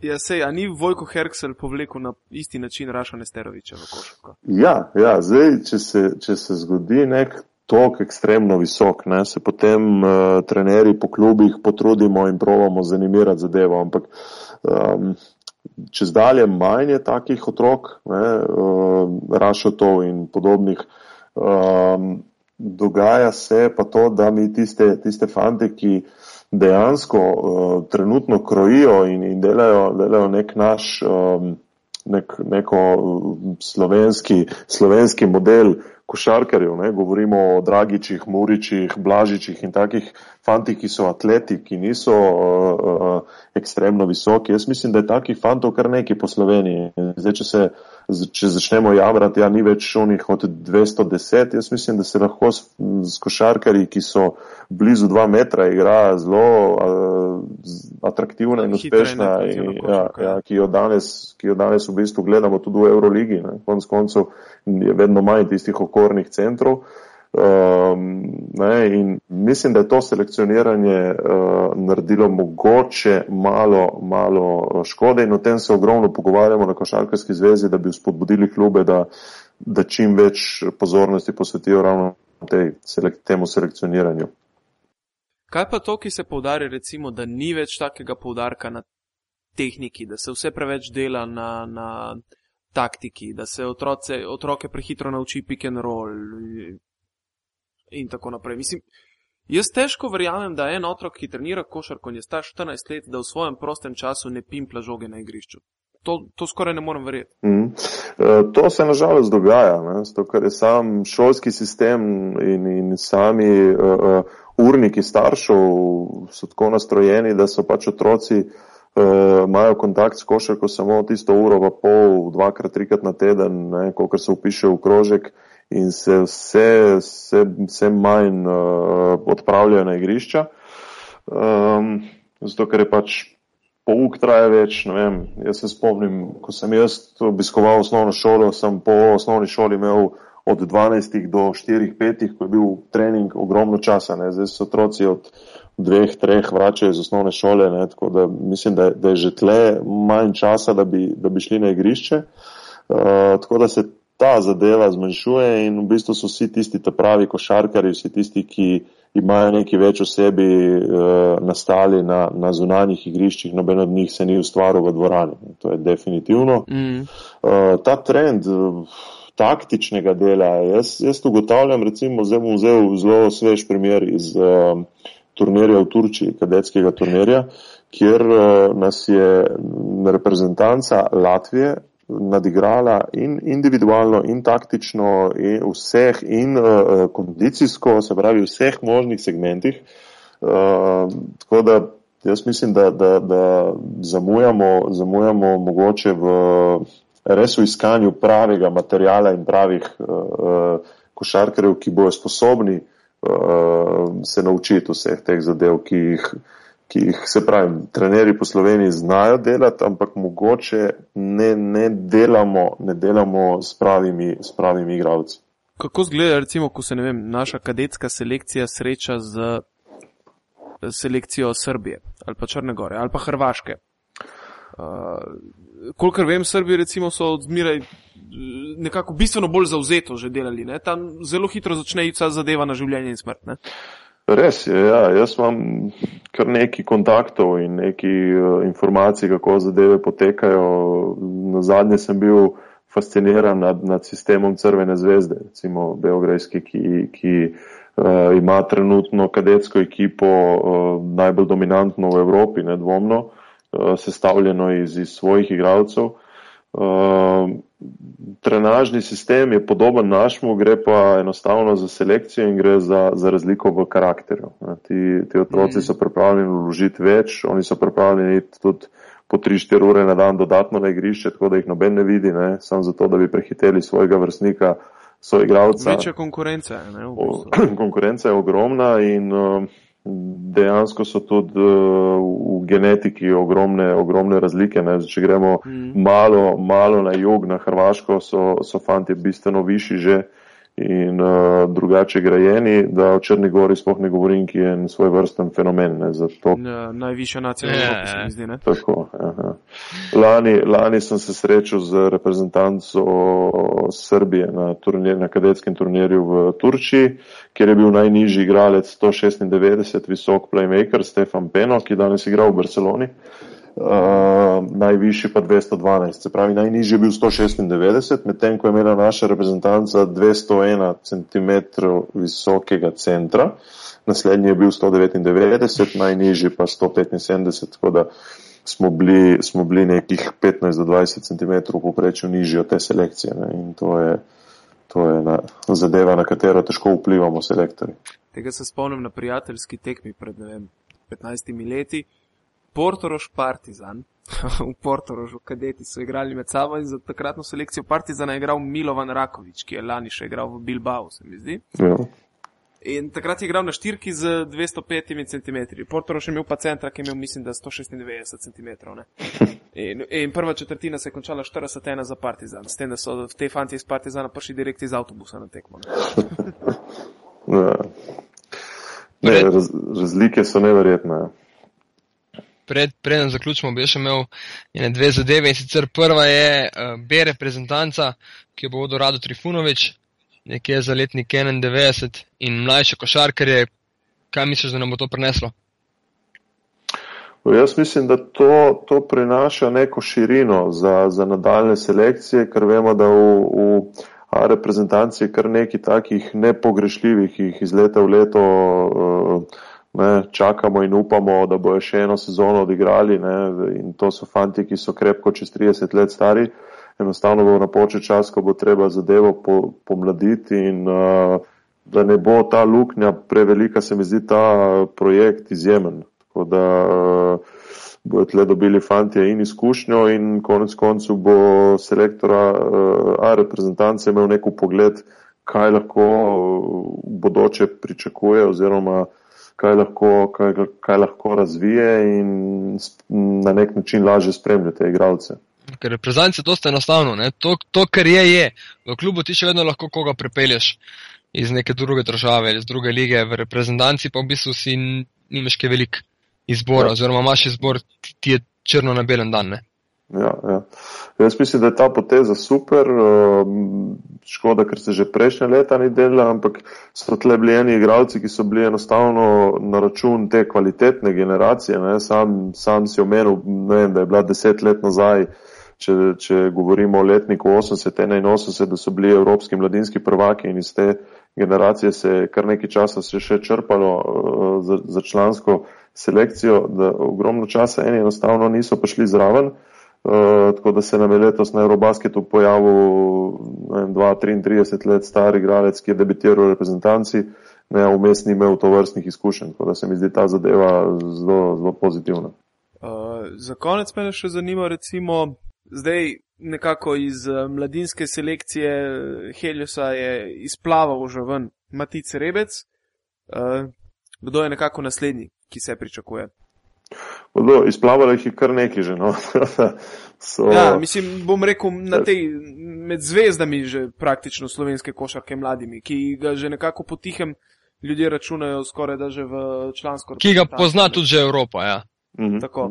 Ja, sej, a ni Vojko Herksel povlekel na isti način Raša Nesteroviča v košarko? Ja, ja, zdaj, če se, če se zgodi nek tok ekstremno visok, ne, se potem uh, trenerji po klubih potrudimo in provamo zanimirati zadevo, ampak um, čez dalje manj je takih otrok, ne, uh, rašotov in podobnih. Um, dogaja se pa to, da mi tiste, tiste fante, ki dejansko uh, trenutno krojijo in, in delajo, delajo nek naš, um, nek, neko slovenski, slovenski model, košarkarjev, ne? govorimo o Dragičih, Muričih, Blažičih in takih fantih, ki so atleti, ki niso uh, uh, ekstremno visoki. Jaz mislim, da je takih fantov kar nekaj po Sloveniji. Zdaj, če se če začnemo jamrati, ja, ni več onih od 210, jaz mislim, da se lahko s, s košarkari, ki so blizu 2 metra, igra zelo uh, atraktivna in uspešna, in, ja, ja, ki, jo danes, ki jo danes v bistvu gledamo tudi v Euroligi. Konec koncev je vedno manj tistih okornih centrov. Um, ne, in mislim, da je to selekcioniranje uh, naredilo mogoče malo, malo uh, škode in o tem se ogromno pogovarjamo na Košarkarski zvezi, da bi spodbudili klube, da, da čim več pozornosti posvetijo ravno tej, selek, temu selekcioniranju. Kaj pa to, ki se povdarja, recimo, da ni več takega povdarka na tehniki, da se vse preveč dela na, na taktiki, da se otroce, otroke prehitro nauči pick and roll, in tako naprej. Mislim, jaz težko verjamem, da en otrok, ki trenira košarko in je star 14 let, da v svojem prostem času ne pimpa žoge na igrišču. To, to skoraj ne morem verjeti. Mm. To se nažalost dogaja, zato ker je sam šolski sistem in, in sami uh, urniki staršev so tako nastrojeni, da so pač otroci uh, imajo kontakt s košarko samo tisto uro pa pol, dvakrat, trikrat na teden, koliko se upiše v krožek. In se vse, vse, vse manj uh, odpravljajo na igrišča. Um, zato, ker je pač pouk traja več. Vem, jaz se spomnim, ko sem jaz obiskoval osnovno šolo, sem po osnovni šoli imel od 12 do 4-5, ko je bil trening ogromno časa. Ne. Zdaj so otroci od dveh, treh vračajo iz osnovne šole, ne, tako da mislim, da, da je že tle manj časa, da bi, da bi šli na igrišče. Uh, tako da se ta zadeva zmanjšuje in v bistvu so vsi tisti pravi košarkari, vsi tisti, ki imajo nekaj več o sebi uh, nastali na, na zunanjih igriščih, noben od njih se ni ustvaril v dvorani. To je definitivno. Mm. Uh, ta trend uh, taktičnega dela, jaz, jaz ugotavljam, recimo, zdaj bom vzel zelo svež primer iz uh, turnirja v Turčiji, kadetskega turnirja, kjer uh, nas je reprezentanca Latvije nadigrala in individualno, in taktično, in vseh, in uh, kondicijsko, se pravi, v vseh možnih segmentih. Uh, tako da jaz mislim, da, da, da zamujamo, zamujamo mogoče v res v iskanju pravega materijala in pravih uh, košarkarjev, ki bojo sposobni se naučiti vseh teh zadev, ki jih ki jih, se pravi, trenerji po Sloveniji znajo delati, ampak mogoče ne, ne, delamo, ne delamo s pravimi, s pravimi igravci. Kako zgleda, recimo, ko se vem, naša kadetska selekcija sreča z selekcijo Srbije ali pa Črne Gore ali pa Hrvaške? Uh, kolikor vem, Srbi recimo so odmiraj nekako bistveno bolj zauzeto že delali, ne? tam zelo hitro začne iti zadeva na življenje in smrt. Ne? Res je, ja. jaz imam kar neki kontaktov in neki uh, informacij, kako zadeve potekajo. Na zadnje sem bil fasciniran nad, nad sistemom Crvene zvezde, recimo Beograjski, ki, ki uh, ima trenutno kadetsko ekipo uh, najbolj dominantno v Evropi, nedvomno, uh, sestavljeno iz, iz svojih igralcev. Uh, trenažni sistem je podoben našemu, gre pa enostavno za selekcijo in gre za, za razliko v karakterju. Ti, ti otroci mm. so pripravljeni vložiti več, oni so pripravljeni tudi po 3-4 ure na dan dodatno na igrišče, tako da jih noben ne vidi, ne? samo zato, da bi prehiteli svojega vrstnika, svojega igralca. Večja konkurenca. Ne, v konkurenca je ogromna in uh, dejansko so tudi uh, v genetiki ogromne, ogromne razlike. Ne? Če gremo mm. malo, malo na jug, na Hrvaško, so, so fanti bistveno višji že in uh, drugače grajeni, da o Črni gori spoh ne govorim, ki je en svoj vrsten fenomen. Ne, ja, najvišja nacija, ja, ja. se mi zdi. Ne? Tako, lani, lani sem se srečal z reprezentanco Srbije na, turnir, na kadetskem turnirju v Turčiji, kjer je bil najnižji igralec 196, visok playmaker Stefan Peno, ki danes igra v Barceloni. Uh, najvišji pa 212, se pravi, najnižji je bil 196, medtem ko je imela naša reprezentanca 201 cm visokega centra, naslednji je bil 199, najnižji pa 175, tako da smo bili, smo bili nekih 15 do 20 cm poprečju nižji od te selekcije ne? in to je, to je na, zadeva, na katero težko vplivamo selektori. Tega se spomnim na prijateljski tekmi pred vem, 15 leti. Portorož Partizan. v Portorožu kadeti so igrali med sabo in za takratno selekcijo Partizana je igral Milovan Rakovič, ki je lani še igral v Bilbao, se mi zdi. Ja. In takrat je igral na štirki z 205 cm. Portorož je imel pa centra, ki je imel, mislim, da 196 cm. In, in prva četrtina se je končala 41 za Partizan, s tem, da so te fanti iz Partizana prišli direkt iz avtobusa na tekmo. ja. ne, raz, razlike so neverjetne. Pred, preden zaključimo, bi še imel dve zadeve. In sicer prva je uh, B reprezentanca, ki jo bo vodil Rado Trifunovič, nekje za letnik 91 in mlajše košarkarje. Kaj misliš, da nam bo to prineslo? Jaz mislim, da to, to prinaša neko širino za, za nadaljne selekcije, ker vemo, da v, v A reprezentanci je kar nekaj takih nepogrešljivih, ki jih iz leta v leto uh, ne, čakamo in upamo, da bojo še eno sezono odigrali. Ne, in to so fanti, ki so krepko čez 30 let stari. Enostavno bo napočil čas, ko bo treba zadevo po, pomladiti in uh, da ne bo ta luknja prevelika, se mi zdi ta projekt izjemen. Tako da uh, bojo tle dobili fanti in izkušnjo in konec koncu bo selektora uh, A reprezentance imel neko pogled, kaj lahko v bodoče pričakuje oziroma uh, kaj lahko, kaj, kaj lahko razvije in na nek način lažje spremljati te igralce. Ker reprezentance je dosta enostavno, to, to, kar je, je. V klubu ti še vedno lahko koga prepelješ iz neke druge države, iz druge lige, v reprezentanci pa v bistvu si nimaš kaj velik izbor, ja. oziroma imaš izbor, ti, ti je črno na belen dan. Ne? Ja, ja. Jaz mislim, da je ta poteza super. Um, škoda, ker se že prejšnje leta ni delala, ampak so tle bili eni igralci, ki so bili enostavno na račun te kvalitetne generacije. Sam, sam si omenil, vem, da je bila deset let nazaj, če, če govorimo o letniku 80-81, da so bili evropski mladinski prvaki in iz te generacije se je kar nekaj časa se še črpalo uh, za, za člansko selekcijo, da ogromno časa eni enostavno niso prišli zraven. Uh, tako da se nam je letos na Eurobasketu pojavil 2-33 let star igralec, ki je debitiral v reprezentanci, ne vmes ni imel to vrstnih izkušenj, tako da se mi zdi ta zadeva zelo, zelo pozitivna. Uh, za konec me še zanima, recimo, zdaj nekako iz uh, mladinske selekcije Heliosa je izplaval že ven Matic Rebec. Uh, kdo je nekako naslednji, ki se pričakuje? Bodo, izplavalo jih je kar nekaj že. No. so... ja, mislim, bom rekel, na tej, med zvezdami že praktično slovenske košarke mladimi, ki ga že nekako potihem ljudje računajo skoraj da že v člansko. Ki ga pozna tudi že Evropa, ja. Mhm. Tako.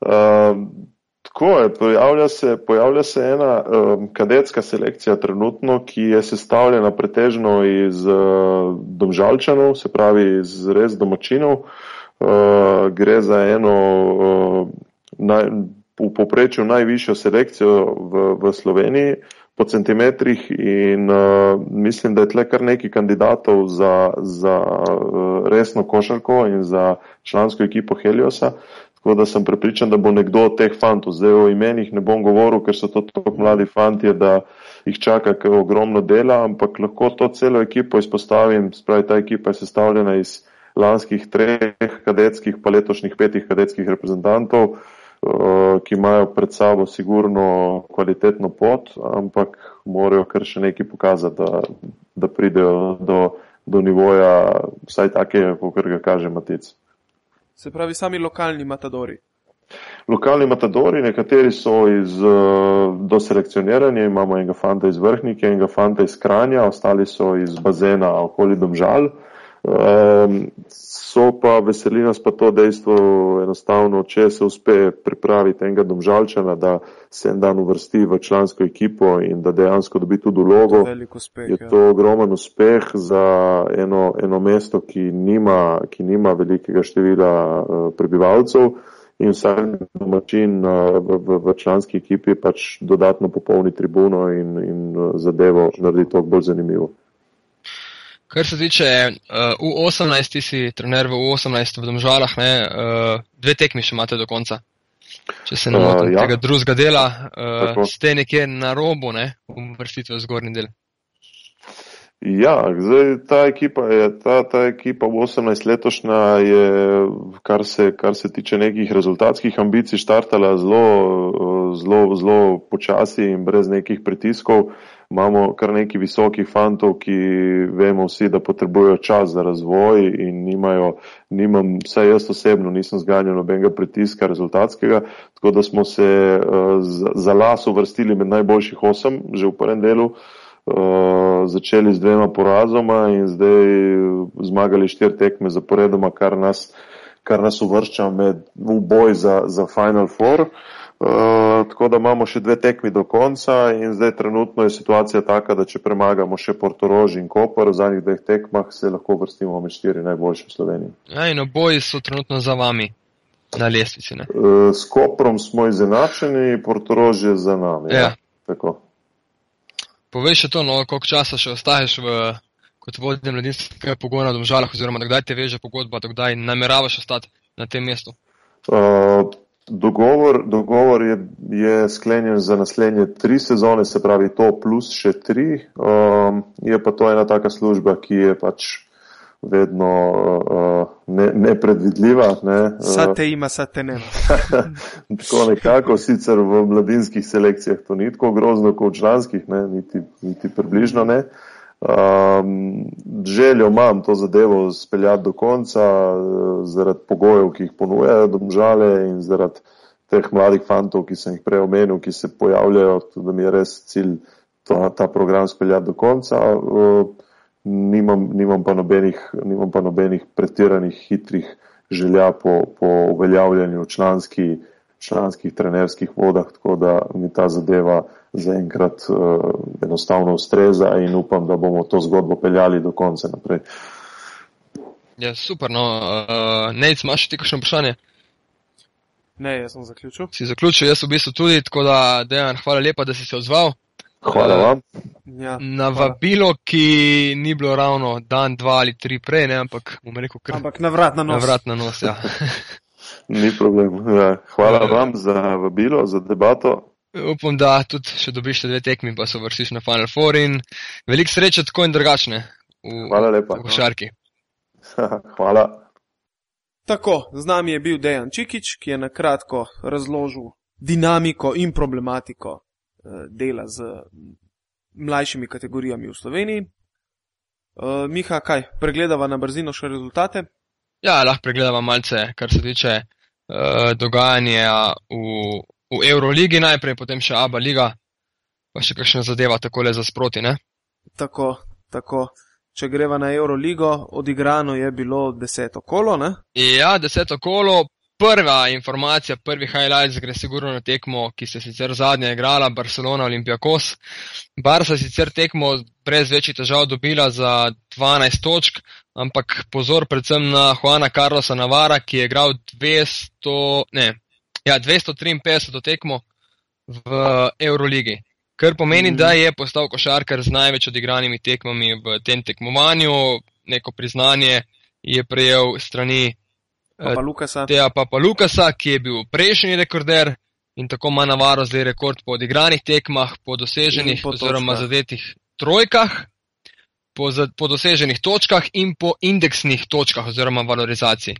Uh, tako je, pojavlja se, pojavlja se ena um, kadetska selekcija trenutno, ki je sestavljena pretežno iz uh, domžalčanov, se pravi iz res domačinov. Uh, gre za eno uh, naj, v poprečju najvišjo selekcijo v, v Sloveniji po centimetrih in uh, mislim, da je tle kar neki kandidatov za, za uh, resno košarko in za člansko ekipo Heliosa. Tako da sem prepričan, da bo nekdo od teh fantov, zdaj o imenih ne bom govoril, ker so to tako mladi fanti, da jih čaka ogromno dela, ampak lahko to celo ekipo izpostavim. Spravi, ta ekipa je sestavljena iz lanskih treh kadetskih, pa letošnjih petih kadetskih reprezentantov, eh, ki imajo pred sabo sigurno kvalitetno pot, ampak morajo kar še nekaj pokazati, da, da pridejo do, do nivoja, vsaj take, kot ga kaže Matic. Se pravi, sami lokalni matadori. Lokalni matadori, nekateri so iz uh, doselekcioniranja, imamo enega fanta iz vrhnike, enega fanta iz kranja, ostali so iz bazena okoli domžal. Um, so pa veseli nas pa to dejstvo, enostavno, če se uspe pripraviti enega domžalčana, da se en dan uvrsti v člansko ekipo in da dejansko dobi tudi vlogo, uspeh, je ja. to ogromen uspeh za eno, eno mesto, ki nima, ki nima velikega števila uh, prebivalcev. In vsak domačin uh, v, v, v članski ekipi pač dodatno popolni tribuno in, in uh, zadevo naredi to bolj zanimivo. Kar se tiče uh, U18, ti si trener v U18 v Domžalah, ne, uh, dve tekmi še imate do konca. Če se ne motim, Uh, ja. tega drugega dela, uh, Tako. ste nekje na robu, ne, uvrstitve v zgornji del. Ja, zdaj ta ekipa je, ta, ta ekipa v 18 letošnja je, kar se, kar se tiče nekih rezultatskih ambicij, štartala zelo, eh, zelo, zelo počasi in brez nekih pritiskov. Imamo kar nekaj visokih fantov, ki vemo vsi, da potrebujejo čas za razvoj in nimajo, nimam, vsaj jaz osebno nisem zganjal nobenega pritiska rezultatskega, tako da smo se uh, za, las uvrstili med najboljših osem že v prvem delu. Uh, začeli z dvema porazoma in zdaj zmagali štiri tekme zaporedoma, kar nas, kar nas uvršča med, v boj za, za Final Four. Uh, tako da imamo še dve tekmi do konca in zdaj trenutno je situacija taka, da če premagamo še Portorož in Koper v zadnjih dveh tekmah, se lahko vrstimo med štiri najboljše v Sloveniji. Ja, in oboji so trenutno za vami na lestvici. Ne. Uh, s Koprom smo izenačeni, Portorož je za nami. Ja. Tako. Povej še to, no, koliko časa še ostaješ v, kot voditelj mladinskega pogona v Domžalah, oziroma do kdaj te veže pogodba, do kdaj nameravaš ostati na tem mestu. Uh, dogovor dogovor je, je sklenjen za naslednje tri sezone, se pravi to plus še tri. Um, je pa to ena taka služba, ki je pač vedno uh, ne, nepredvidljiva. Ne? Sad te ima, sad te nema. tako nekako, sicer v mladinskih selekcijah to ni tako grozno kot v članskih, ne? Niti, niti približno ne. Um, željo imam to zadevo speljati do konca eh, zaradi pogojev, ki jih ponujajo domžale in zaradi teh mladih fantov, ki sem jih prej omenil, ki se pojavljajo, tako da mi je res cilj ta, ta program speljati do konca. Uh, nimam, nimam, pa nobenih, nimam pa nobenih pretiranih hitrih želja po, po uveljavljanju članski, članskih trenerskih vodah, tako da mi ta zadeva zaenkrat uh, enostavno ustreza in upam, da bomo to zgodbo peljali do konca naprej. Ja, super, no, uh, Nec, imaš ti kakšno vprašanje? Ne, jaz sem zaključil. Si zaključil, jaz v bistvu tudi, tako da, Dejan, hvala lepa, da si se odzval. Hvala Eh, vam. Ja, Na hvala. vabilo, ki ni bilo ravno dan, dva ali tri prej, ne, ampak bomo rekel kar Ampak na vrat na na nos. vrat na nos. Ja. Ni problem. Ja, hvala Ja. vam za vabilo, za debato. Upam, da tudi še dobiš še dve tekmi, pa se vrstiš na Final Four in veliko sreče tako in drugačne v, Hvala lepa. v košarki. hvala. Tako, z nami je bil Dejan Čikič, ki je na kratko razložil dinamiko in problematiko eh, dela z mm, mlajšimi kategorijami v Sloveniji. Eh, Miha, kaj, pregledava na brzino še rezultate? Ja, lahko pregledamo malce, kar se tiče uh, dogajanja v, v Euroligi najprej, potem še Aba Liga, pa še kakšna zadeva takole za sproti, ne? Tako, tako. Če greva na Euroligo, odigrano je bilo deseto kolo, ne? Ja, deseto kolo, prva informacija, prvi highlights gre sigurno na tekmo, ki se sicer zadnja igrala, Barcelona Olympiakos. Barca je sicer tekmo brez večjih težav dobila za 12 točk, ampak pozor predvsem na Juana Carlosa Navara, ki je igral 200, ne, ja, 253 tekmo v Euroligi. Kar pomeni, Mhm. da je postal košarkar z največ odigranimi tekmami v tem tekmovanju, neko priznanje je prejel strani Pa Lukasa. Teja pa pa Lukasa, ki je bil prejšnji rekorder in tako ima navaro zdaj rekord po odigranih tekmah, po doseženih po oziroma zadetih trojkah, po, za, po doseženih točkah in po indeksnih točkah oziroma valorizaciji.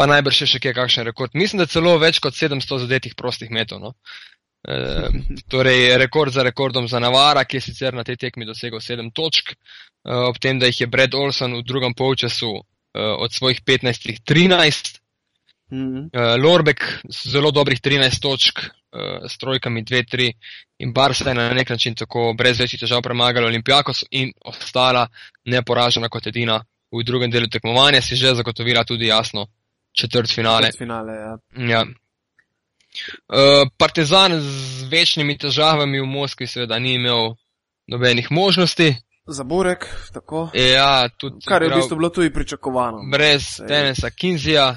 Pa najbrž še kje kakšen rekord. Mislim, da celo več kot 700 zadetih prostih metov. No? E, torej, rekord za rekordom za Navara, ki je sicer na tej tekmi dosegel 7 točk, e, ob tem, da jih je Brad Olson v drugem polčasu e, od svojih 15 13. Mhm. Uh, Lorbek z zelo dobrih 13 točk, uh, s trojkami 2-3 in Barca je na nek način tako brez večjih težav premagal Olimpijakos in ostala neporažena kot edina v drugem delu tekmovanja, si že zagotovila tudi jasno četrt finale. Finale, ja. Ja. Uh, Partizan z večnimi težavami v Moskvi seveda ni imel nobenih možnosti. Za Burek, tako. Ja, tudi Kar je v igral- bistvu bilo tudi pričakovano. brez Tenesa Kinzija,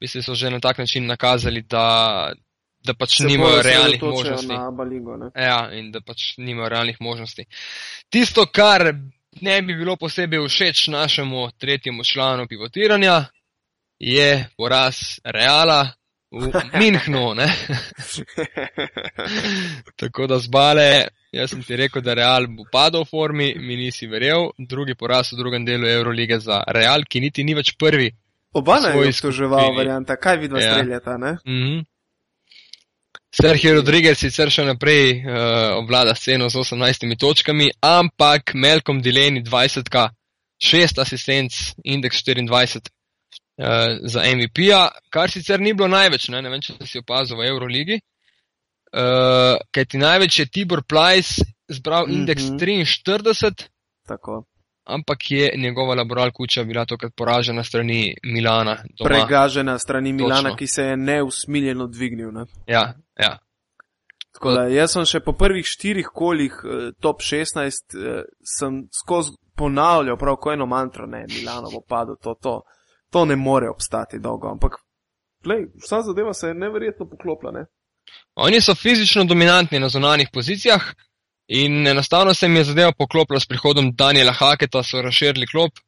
mislim, so že na tak način nakazali, da, da pač Se nimajo realnih možnosti. Baligo, ne? Ja, in da pač nimajo realnih možnosti. Tisto, kar ne bi bilo posebej všeč našemu tretjemu članu pivotiranja, je poraz Reala v Minhnu. Tako da zbale, jaz sem ti rekel, da Real bo padel v formi, mi nisi verjel. Drugi poraz v drugem delu Eurolige za Real, ki niti ni več prvi. Oba naj je obtoževal varianta, kaj vidva Ja. streljata, ne? Mhm. Sergio Rodriguez sicer še naprej uh, obvlada sceno z 18 točkami, ampak Malcolm Delaney 20, 6 asistenc, indeks 24 uh, za MVP-ja, kar sicer ni bilo največ, ne, ne vem, če si opazil v Euroligi. Uh, Kaj ti največ je Tibor Plajs zbral indeks Mhm. 43, Tako. ampak je njegova laboral kuča bila tokrat poražena strani Milana. Doma. Pregažena strani Milana, Točno. ki se je neusmiljeno dvignil. Ne? Ja, ja. Tako da, jaz sem še po prvih štirih kolih eh, top 16, eh, sem skozi ponavljal prav ko eno mantro, ne, Milano bo padel, to, to, to ne more obstati dolgo, ampak glej, vsa zadeva se je neverjetno poklopila, ne. Oni so fizično dominantni na zunanjih pozicijah in enostavno se mi je zadeva poklopila s prihodom Daniela Haketa, so razširili klop.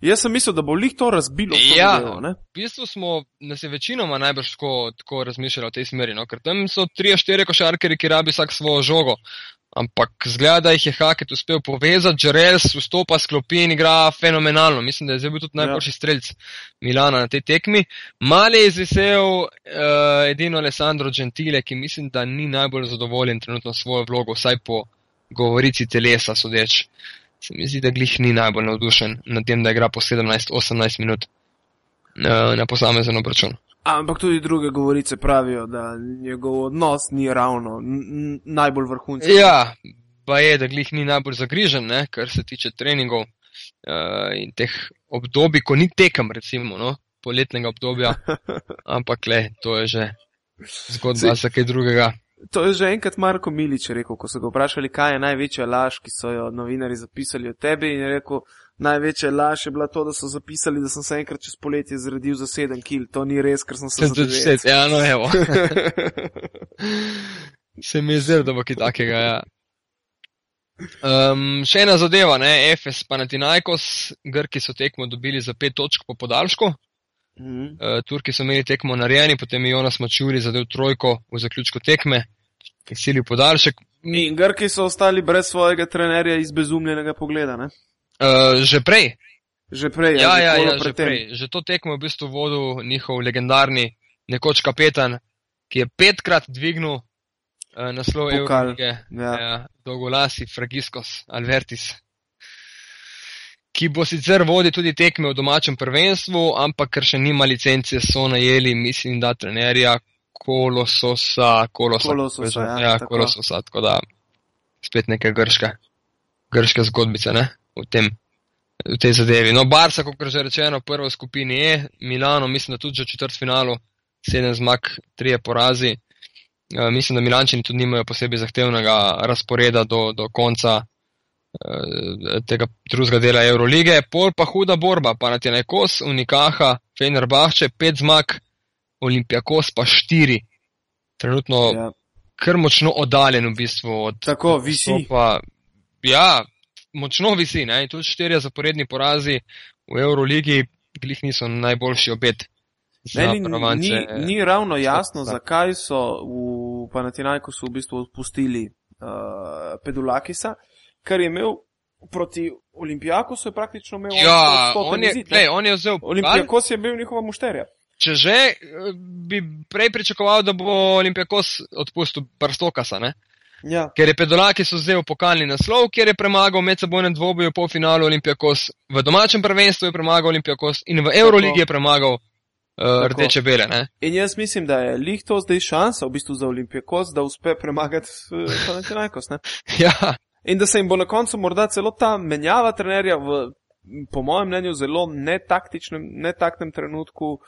Jaz sem mislil, da bo lih to razbilo. Ja. zadevo, ne. V bistvu smo, nas je večinoma najbrž tako, tako razmišljali v tej smeri, no? ker tam so tri, štiri košarkeri, ki rabi vsak svojo žogo. Ampak zgleda, da jih je Haket uspel povezati, Jarels vstopa s klopi in igra fenomenalno. Mislim, da je zdaj bil tudi najboljši strelc Milana na tej tekmi. Mali je izvisel uh, edino Alessandro Gentile, ki mislim, da ni najbolj zadovoljen trenutno svojo vlogo, vsaj po govorici telesa sodeč. Se mi zdi, da glih ni najbolj navdušen nad tem, da igra po 17-18 minut uh, na posamezen obračun. Ampak tudi druge govorice pravijo, da njegov odnos ni ravno najbolj vrhunski. Ja, pa je, da glih ni najbolj zagrižen, ne, kar se tiče treningov uh, in teh obdobij, ko ni tekem, recimo, no, poletnega obdobja. Ampak le, to je že zgodba za kaj drugega. To je že enkrat Marko Milič rekel, ko so ga vprašali, kaj je največja laž, ki so jo novinari zapisali o tebi. In je rekel, največja laž je bila to, da so zapisali, da sem se enkrat čez poletje zredil za 7 kil. To ni res, ker sem se Sem tudi zadeval. vse, ja, no, evo. Se mi je zdelo, da bo kaj takega. Ja. Um, še ena zadeva, ne, FS Panathinaikos, Grki so tekmo dobili za pet točk po podaljšku. Mhm. Uh, Turki so imeli tekmo narejeni, potem je Jonas Mačuri zadev trojko v zaključku tekme, ki sili podaljšek. In Grki so ostali brez svojega trenerja iz bezumljenega pogleda. Ne? Uh, že prej, Že prej, ja, ja, kolo ja, že tem. prej. Že to tekmo je v bistvu vodil njihov legendarni nekoč kapetan, ki je petkrat dvignil uh, naslov Eurolige, ja. ja, dolgolasi Fragiskos Alvertis. Ki bo sicer vodil tudi tekme v domačem prvenstvu, ampak ker še nima licence, so najeli, mislim, da trenerja Kolososa. Kolosa, Kolososa, ja, ja tako. Kolososa, tako da spet neke grške, grške zgodbice ne, v, tem, v tej zadevi. No, Barca, kot že rečeno, prva v skupini je, Milano, mislim, da tudi že v četrt finalu, sedem zmag, trije porazi. Uh, mislim, da Milančani tudi nimajo posebej zahtevnega razporeda do, do konca uh, tega drugega dela Eurolige. Pol pa huda borba, pa na tjene kos, Unikaha, Fenerbahče, pet zmag, Olimpijakos pa štiri. Trenutno ja. Kar močno oddaljen v bistvu od Tako, visi. nastopa. Ja, močno visi, ne? tudi štirje zaporedni porazi v Euroligi, glih niso najboljši obet Meni ni, ni ravno jasno, zakaj so v Panatinajkosu v bistvu odpustili uh, Pedulakisa, ker je imel proti Olimpijakosu je praktično imel. Ja, on je, lej, on je vzel. Olimpijakos je bil njihova mušterja. Če že, bi prej pričakoval, da bo Olimpijakos odpustil Prstokasa, ne? Ja. Ker je Pedolaki so vzel pokalni naslov, ker je premagal medsebojnem dvoboju po finalu Olimpijakos, v domačem prvenstvu je premagal Olimpijakos in v Euroligi je premagal uh, rdeče bele. Ne? In jaz mislim, da je lih to zdaj šansa v bistvu za Olimpijakos, da uspe premagati uh, Panathinaikos. ja. In da se jim bo na koncu morda celo ta menjava trenerja v, po mojem mnenju, zelo netaktičnem, netaktnem trenutku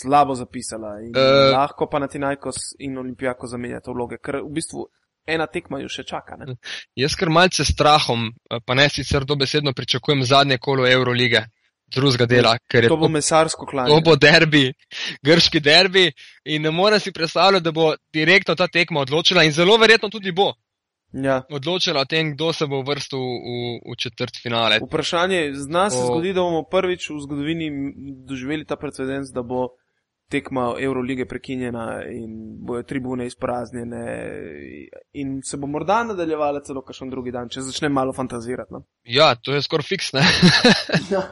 slabo zapisala. In uh, lahko pa na Tinajkos in Olimpijako zamenjata vloge, ker v bistvu ena tekma jo še čaka. Ne? Jaz kar malce strahom, pa ne sicer dobesedno pričakujem zadnje kolo Eurolige. Drugega dela, ker je to bo mesarsko klanje. To bo derbi, grški derbi in ne morem si predstavljati, da bo direktno ta tekma odločila in zelo verjetno tudi bo ja. odločila o tem, kdo se bo vrstil v, v četrt finale. Vprašanje, zna se o... zgodi, da bomo prvič v zgodovini doživeli ta precedens, da bo tekma Eurolige prekinjena in bojo tribune izpraznjene in se bo morda nadaljevala celo kakšen drugi dan, če začne malo fantazirati. No? Ja, to je skoraj fiksne.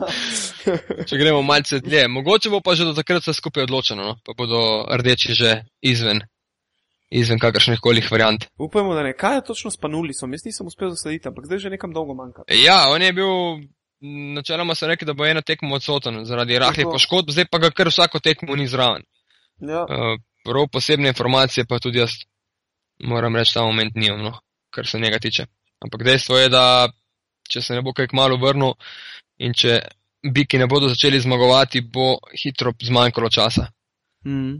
če gremo malce dlje. Mogoče bo pa že do takrat vse skupaj odločeno, no? pa bodo rdeči že izven izven kakršnih koli variant. Upajmo, da ne. Kaj je točno s Panulisom? Jaz nisem uspel zaslediti, ampak zdaj že nekam dolgo manjka. Ja, on je bil, načeloma so rekli, da bo eno tekmo odsoten zaradi rahlih poškodb, zdaj pa ga kar vsako tekmo ni zraven. Ja. Uh, prav posebne informacije pa tudi jaz moram reči, ta moment nimam, no, kar se njega tiče. Ampak dejstvo je, da če se ne bo kaj kmalo vrnil in če biki ne bodo začeli zmagovati, bo hitro zmanjkalo časa. Mm.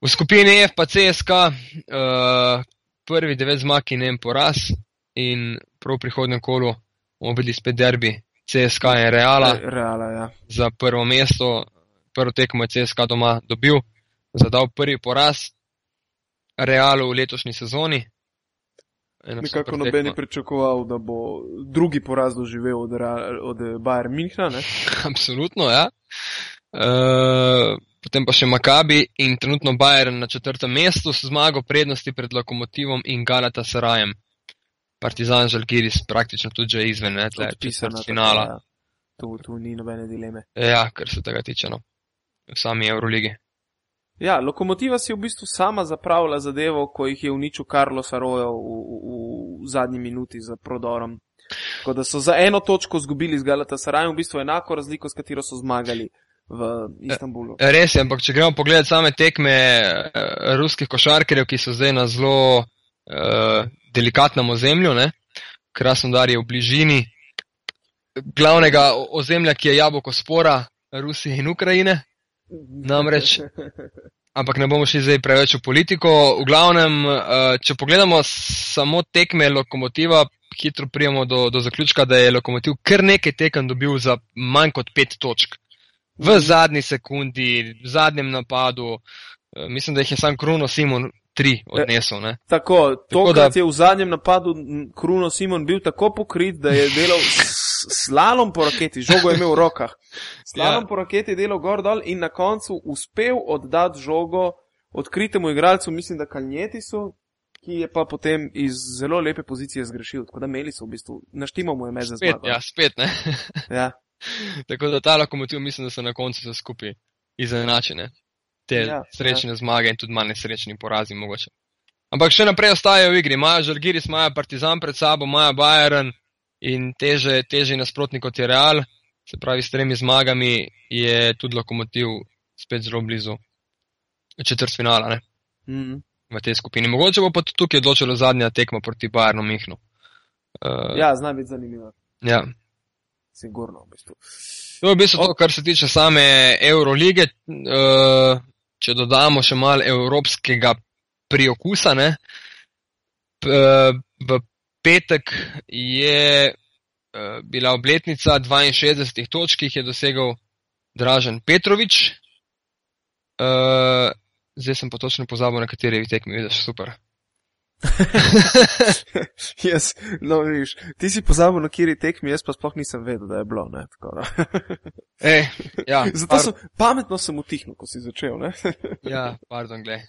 V skupini F pa CSK, uh, eh, prvi devet zmag in en poraz, in prav v prihodnem kolu bomo videli spet derbi CSK in Reala. Reala ja. Za prvo mesto, prvo tekmo je CSK doma dobil, zadal prvi poraz Realu v letošnji sezoni. Nekako noben je pričakoval, da bo drugi poraz doživel od, od Bayern Münchna. Absolutno, ja. Uh, potem pa še Makabi in trenutno Bayern na četrtem mestu s zmago prednosti pred Lokomotivom in Galata Sarajem. Partizan Žalgiris praktično tudi že izven, ne, tle, finala. Ja. Tu, tu ni nobene dileme. Ja, kar se tega tiče, no. V sami Euroligi. Ja, Lokomotiva si v bistvu sama zapravila zadevo, ko jih je uničil Carlos Arroyo v, v, v zadnji minuti za prodorom. Tako da so za eno točko zgubili z Galata Sarajem, v bistvu enako razliko, s katero so zmagali v Istanbulu. E, res je, ampak če gremo pogledati same tekme e, ruskih košarkarjev, ki so zdaj na zelo uh, delikatnem ozemlju, ne? Krasnodar je v bližini glavnega ozemlja, ki je jabolko spora Rusije in Ukrajine. Namreč, ampak ne bomo šli zdaj preveč v politiko. V glavnem, uh, če pogledamo samo tekme lokomotiva, hitro prijemo do, do zaključka, da je lokomotiv kar nekaj tekem dobil za manj kot pet točk v zadnji sekundi, v zadnjem napadu. Eh, mislim, da jih je sam Kruno Simon tri odnesel. Ne? Tako, to, da je v zadnjem napadu Kruno Simon bil tako pokrit, da je delal slalom po raketi, žogo je imel v rokah. Slalom ja. po raketi je delal gor dol in na koncu uspel oddati žogo odkritemu igralcu, mislim, da Kalnjetisu. Ki je pa potem iz zelo lepe pozicije zgrešil, tako da imeli so v bistvu, naštimo mu je meze spet. Ja, spet ne. ja. Tako da ta lokomotiv mislim, da so na koncu vse skupaj izenačene. Te ja, srečne ja. zmage in tudi manj nesrečni porazi mogoče. Ampak še naprej ostajajo v igri. Imajo Žalgiris, imajo Partizan pred sabo, imajo Bayern in teže, teže nasprotnik kot je Real. Se pravi, s tremi zmagami je tudi lokomotiv spet zelo blizu četrt finala mm -hmm. v tej skupini. Mogoče bo pa tukaj odločilo zadnja tekma proti Bayernu Mihnu. Uh, ja, zna biti zanimivo. Ja sigurno. V bistvu. To je v bistvu to, kar se tiče same Eurolige. Eh, če dodamo še malo evropskega priokusa, ne? v petek je eh, bila obletnica 62 točk, ki jih je dosegel Dražen Petrovič. Eh, zdaj sem pa točno pozabil, na kateri tekmi vidiš super. jaz, no, viš, ti si pozabil na kiri tekmi, jaz pa sploh nisem vedel, da je bilo, ne, tako da. Ej, ja, Zato par- sem, pametno sem utihnil, ko si začel, ne. Ja, pardon, glej,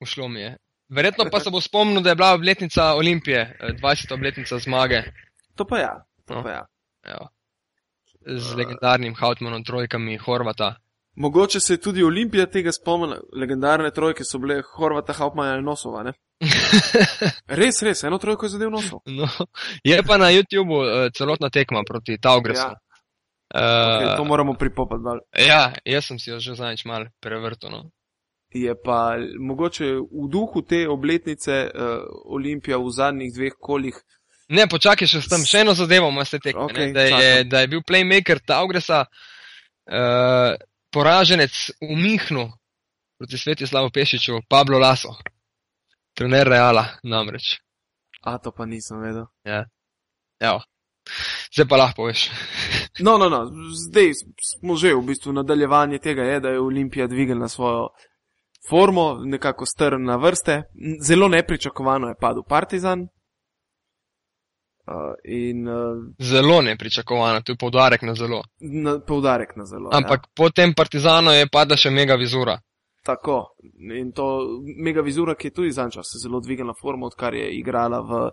ušlo mi je. Verjetno pa se bo spomnil, da je bila obletnica Olimpije, eh, 20. obletnica zmage To pa ja, to No. pa ja. ja, z legendarnim Hautmanom trojkami Horvata. Mogoče se je tudi Olimpija tega spomnila, legendarne trojke so bile Horvata, Hauptmaja in Nosova, ne. Res, res, eno trojko je zadev Nosov. No, je pa na YouTubu uh, celotna tekma proti Taugresu. Ja. Ja. Okay, Uh, to moramo pripopati malo. ja, jaz sem si jo že zadnjič mal prevrtel. No. Je pa mogoče v duhu te obletnice uh, Olimpija v zadnjih dveh kolih Ne, počakaj še s tem, še eno zadevo ima se tekme. Okay, da, je, čakam. da je bil playmaker Taugresa uh, poraženec v Mihnu proti Svetislavu Pešiču, Pablo Laso, trener Reala namreč. A to pa nisem vedel. Evo. Zdaj pa lahko veš. No, no, no, zdaj smo že v bistvu nadaljevanje tega, je, da je Olimpija dvignila svojo formo, nekako strna vrste. Zelo nepričakovano je padel Partizan. Uh, in uh, Zelo nepričakovano, tu je poudarek na zelo. na, poudarek na zelo. Ampak ja. po tem Partizanu je pada še mega vizura. Ja. Tako. In to mega vizura, ki je tudi za čas zelo dvignila formo, odkar je igrala v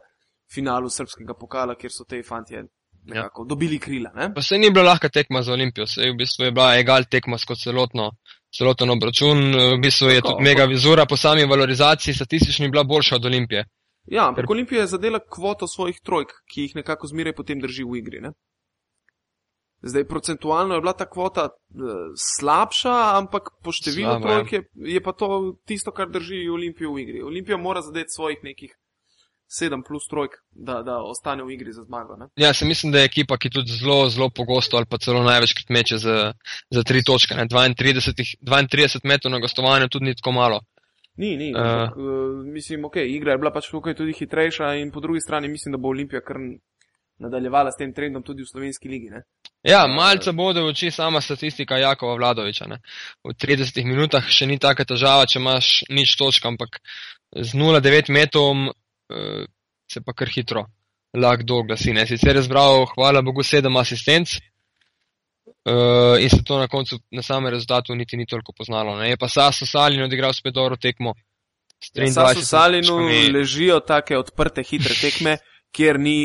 finalu srpskega pokala, kjer so te fantje nekako ja. dobili krila. Ne? Pa se ni bila lahka tekma za Olimpijo, se v bistvu je bila egal tekma skozi celotno, celoten obračun. V bistvu je Tako, tudi mega vizura po sami valorizaciji statistični bila boljša od Olimpije. Ja, ampak Olimpija je zadela kvoto svojih trojk, ki jih nekako zmeraj potem drži v igri. Ne? Zdaj, procentualno je bila ta kvota uh, slabša, ampak po številu Slaba, ja. trojk je, je pa to tisto, kar drži Olimpijo v igri. Olimpija mora zadeti svojih nekih 7 plus trojk, da, da ostane v igri za zmago. Ne? Ja, se mislim, da je ekipa, ki tudi zelo, zelo pogosto ali pa celo največkrat meče za, za tri točke. Ne? 32, 32 metrov na gostovanju tudi ni tako malo. Ni, ni. Ampak, uh, mislim, ok, igra je bila pač tukaj tudi hitrejša in po drugi strani mislim, da bo Olimpija kar nadaljevala s tem trendom tudi v slovenski ligi. Ne? Ja, malce bode v oči sama statistika Jakova Vladoviča. Ne? V 30 minutah še ni taka težava, če imaš nič točk, ampak z 0,9 metrom uh, se pa kar hitro lahko doglasi. Ne? Sicer je zbral, hvala Bogu, sedem asistenc uh, in se to na koncu na samem rezultatu niti ni toliko poznalo. Ne? Je pa Sasso Salin odigral spet dobro tekmo. Ja, 23 Sasu Salinu točkami. ležijo take odprte, hitre tekme, kjer ni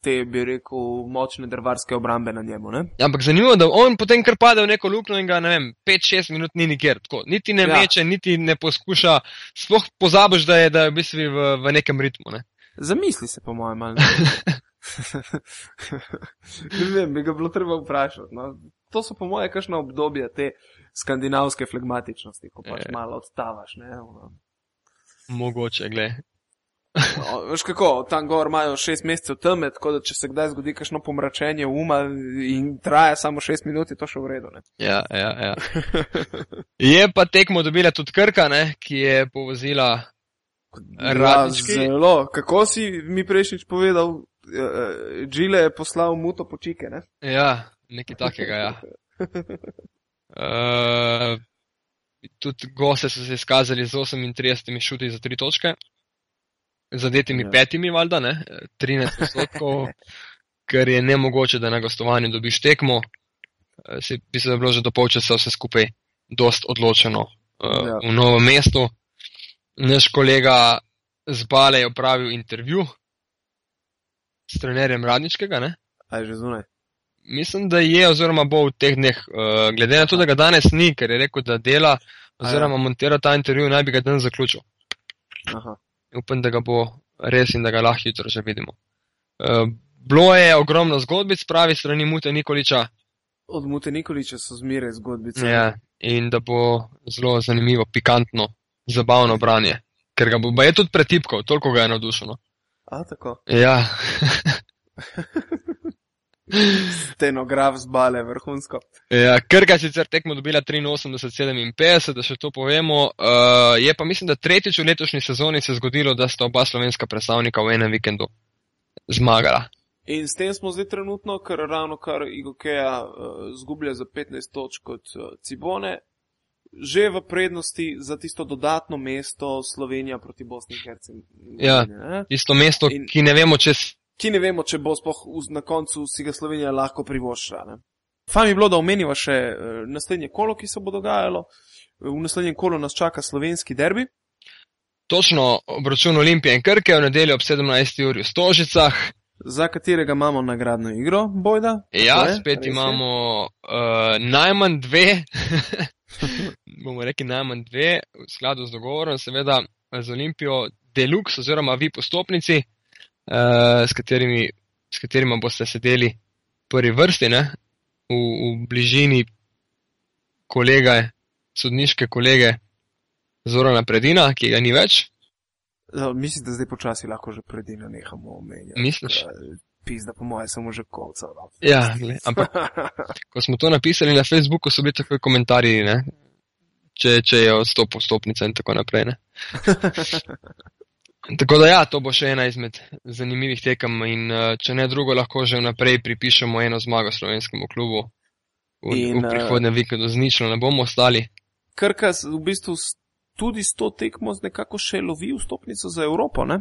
te, bi rekel, močne drvarske obrambe na njemu. Ne? Ja, Ampak zanimivo, da on potem kar pade v neko luknjo in ga, ne vem, 5-6 minut ni nikjer. Tako, niti ne ja. meče, niti ne poskuša, sploh pozabiš, da je, da je v bistvu v, v nekem ritmu. Ne? Zamisli se, po mojem, malo. ne vem, bi ga bilo treba vprašati. No. To so, po mojem, kakšno obdobje te skandinavske flegmatičnosti, ko pač Je. malo odstavaš. Ne, ono. Mogoče, gled. No, veš kako, tam gor imajo šest mesecev teme, tako da če se kdaj zgodi kakšno pomračenje uma in traja samo šest minut, je to še v redu. Ne? Ja, ja, ja. Je pa tekmo dobila tudi Krka, ne, ki je povozila. Radnički. Ja, zelo. Kako si mi prejšnjič povedal, Džile je poslal muto počike, ne? Ja, nekaj takega. Ja. Uh, tudi goste so se izkazali z 38 šuti za 3 točke, zadetimi Ja. ja. petimi, valjda, ne? 13 odstotkov, ker je nemogoče, da na gostovanju dobiš tekmo. Se bi se bilo že do polčasa vse skupaj dost odločeno uh, Ja. v novem mestu. Naš kolega z Bale je opravil intervju s trenerjem Radničkega, ne? Aj že zunaj. Mislim, da je, oziroma bo v teh dneh, uh, glede na to, da ga danes ni, ker je rekel, da dela, oziroma montira ta intervju, naj bi ga dan zaključil. Aha. Upam, da ga bo res in da ga lahko jutro že vidimo. Uh, bilo je ogromno zgodbic, pravi strani Mute Nikoliča, Od Mute Nikoliča so zmeraj zgodbice. ja, in da bo zelo zanimivo, pikantno, zabavno branje. Ker ga bo, ba je tudi pretipkal, toliko ga je navdušeno. A tako. Ja, Stenograf z bale, vrhunsko. Ja, Krka je sicer tekmo dobila 83-57, da še to povemo. Uh, je pa mislim, da tretjič v letošnji sezoni se je zgodilo, da sta oba slovenska predstavnika v enem vikendu zmagala. In s tem smo zdaj trenutno, ker ravno kar Igokeja uh, zgublja za 15 točk kot uh, Cibone, že v prednosti za tisto dodatno mesto Slovenija proti Bosni in Hercegovini. Ja. ne? Isto mesto, In- ki ne vemo, če Ki ne vemo, če bo sploh na koncu si ga Slovenija lahko privoščila. ne. Fajn bi bilo, da omeniva še eh, naslednje kolo, ki se bo dogajalo. V naslednjem kolu nas čaka slovenski derbi. točno obračun Olimpije in Krke v nedeljo ob 17. uri v Stožicah. za katerega imamo nagradno igro, Bojda. Ja, je, spet imamo uh, najmanj dve, bomo rekli najmanj dve, v skladu z dogovorom, seveda z Olimpijo Deluxe oziroma vi postopnici, uh, s, katerimi, s katerima boste sedeli v prvi vrsti, ne? v, v bližini kolege, sodniške kolege Zorana Predina, ki ga ni več. Ja, Mislim, da zdaj počasi lahko že predina nehamo omenjati. Misliš? Pizda, po mojem, samo že kolca. no. Ja, gled, ampak ko smo to napisali na Facebooku, so bili takoj komentarji, ne? če, če je odstopil stopnica in tako naprej. Ne? Tako da ja, to bo še ena izmed zanimivih tekem in eh, če ne drugo, lahko že vnaprej pripišemo eno zmago slovenskemu klubu. V, In, v eh, prihodnem vikendu z ničlo ne bomo ostali. Krka v bistvu tudi s to tekmo nekako še lovi vstopnico za Evropo, ne?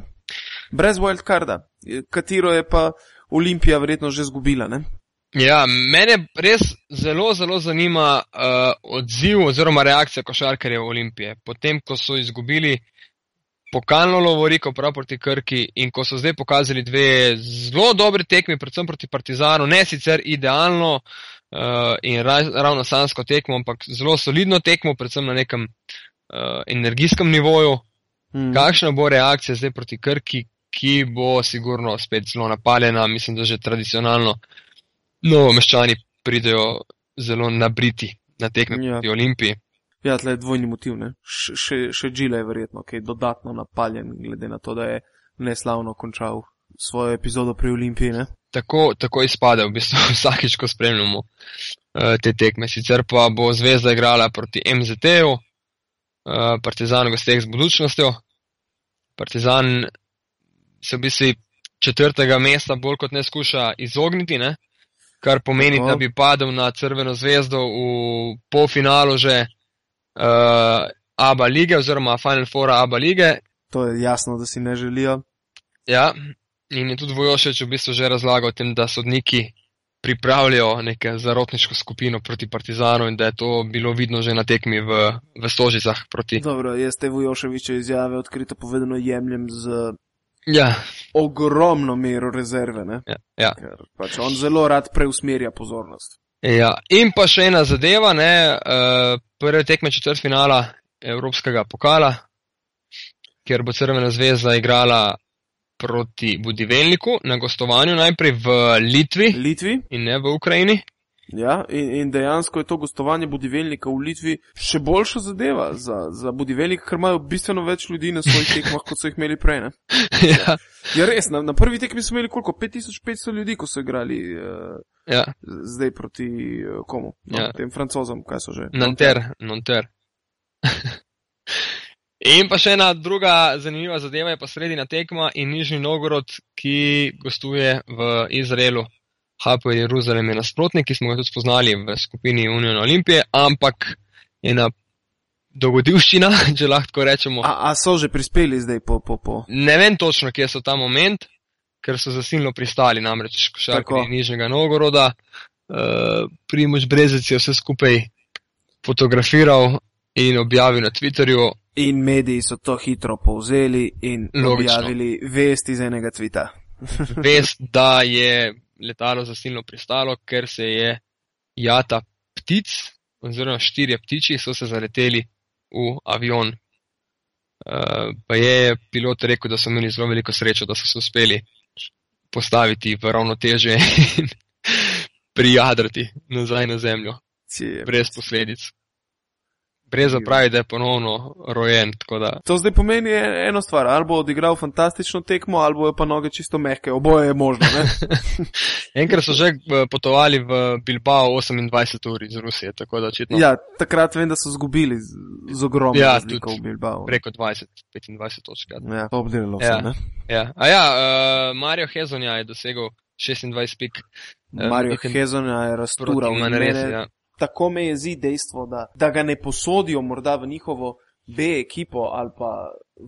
Brez wildcarda, katero je pa Olimpija verjetno že zgubila, ne? Ja, mene res zelo, zelo zanima uh, odziv oziroma reakcija košarkarjev Olimpije. Potem, ko so izgubili pokalno lovoriko prav proti Krki in ko so zdaj pokazali dve zelo dobre tekme, predvsem proti Partizanu, ne sicer idealno uh, in ra ravno sansko tekmo, ampak zelo solidno tekmo, predvsem na nekem uh, energijskem nivoju. Hmm. Kakšna bo reakcija zdaj proti Krki, ki bo sigurno spet zelo napaljena, mislim, da že tradicionalno novomeščani pridejo zelo nabriti na tekme Ja. proti Olimpiji. Ja, tle je dvojni motiv, ne? Še, še, še Džila je verjetno, ki je dodatno napaljen, glede na to, da je neslavno končal svojo epizodo pri Olimpiji, ne? Tako, tako izpade v bistvu vsakič, ko spremljamo uh, te tekme. Sicer pa bo Zvezda igrala proti MZT-ju, uh, Partizan gosteh z budučnostjo. Partizan se v bistvu četrtega mesta bolj kot ne skuša izogniti, ne? kar pomeni, Tako. da bi padel na Crveno zvezdo v polfinalu že uh, ABA lige oziroma Final Four ABA lige. To je jasno, da si ne želijo. Ja, in je tudi Vojošeč v bistvu že razlagal o tem, da sodniki pripravljajo neko zarotniško skupino proti Partizanu in da je to bilo vidno že na tekmi v, v Stožicah proti. Dobro, jaz te Vujoševiče izjave odkrito povedano jemljem z Ja, ogromno mero rezerve, ne? ja, ja. Ker pač on zelo rad preusmerja pozornost. Ja. In pa še ena zadeva, ne, uh, prve tekme četrtfinala Evropskega pokala, kjer bo Crvena zvezda igrala proti Budivelniku na gostovanju najprej v Litvi Litvi, in ne v Ukrajini. Ja, in, in dejansko je to gostovanje Budivelnika v Litvi še boljša zadeva za, za Budivelnik, ker imajo bistveno več ljudi na svojih tekmah, kot so jih imeli prej, ne? ja, Ja, res, na, na prvi tekmi so imeli koliko? 5500 ljudi, ko so igrali uh, ja. zdaj proti uh, komu? No, ja. Tem francozom, kaj so že? Nanter, Nanter. In pa še ena druga zanimiva zadeva je pa sredina tekma in Nižni Novgorod, ki gostuje v Izraelu. Hapo Jeruzalem je nasprotnik, ki smo ga tudi spoznali v skupini Union Olimpije, ampak ena dogodivščina, če lahko rečemo. A, a so že prispeli zdaj po, po, po. Ne vem točno, kje so ta moment, ker so zasilno pristali, namreč Tako. košarkarji Nižnega Novgoroda. Uh, Primož Brezec je vse skupaj fotografiral in objavil na Twitterju. In mediji so to hitro povzeli in Logično. objavili vest iz enega tvita. Vest, da je letalo zasilno pristalo, ker se je jata ptic, oziroma štirje ptiči so se zaleteli v avion. Uh, pa je pilot rekel, da so imeli zelo veliko srečo, da so se uspeli postaviti v ravnoteže in prijadrati nazaj na zemljo, Cije. brez posledic. Breza pravi, da je ponovno rojen, da To zdaj pomeni e- eno stvar, ali bo odigral fantastično tekmo, ali bo pa noge čisto mehke, oboje je možno. Enkrat so že eh, potovali v Bilbao 28 ur iz Rusije, tako da očitno Ja, takrat vem, da so zgubili z, z ogromno Ja, razliko v Bilbao. preko 20-25 točk. ja. Ja, to obdelalo Ja. vse, ne? Ja. A ja, uh, Mario Hezonja je dosegel 26 pik. Eh, Mario Hezonja je raztural. Manresi, Mene ja. Tako me jezi dejstvo, da, da ga ne posodijo morda v njihovo B ekipo ali pa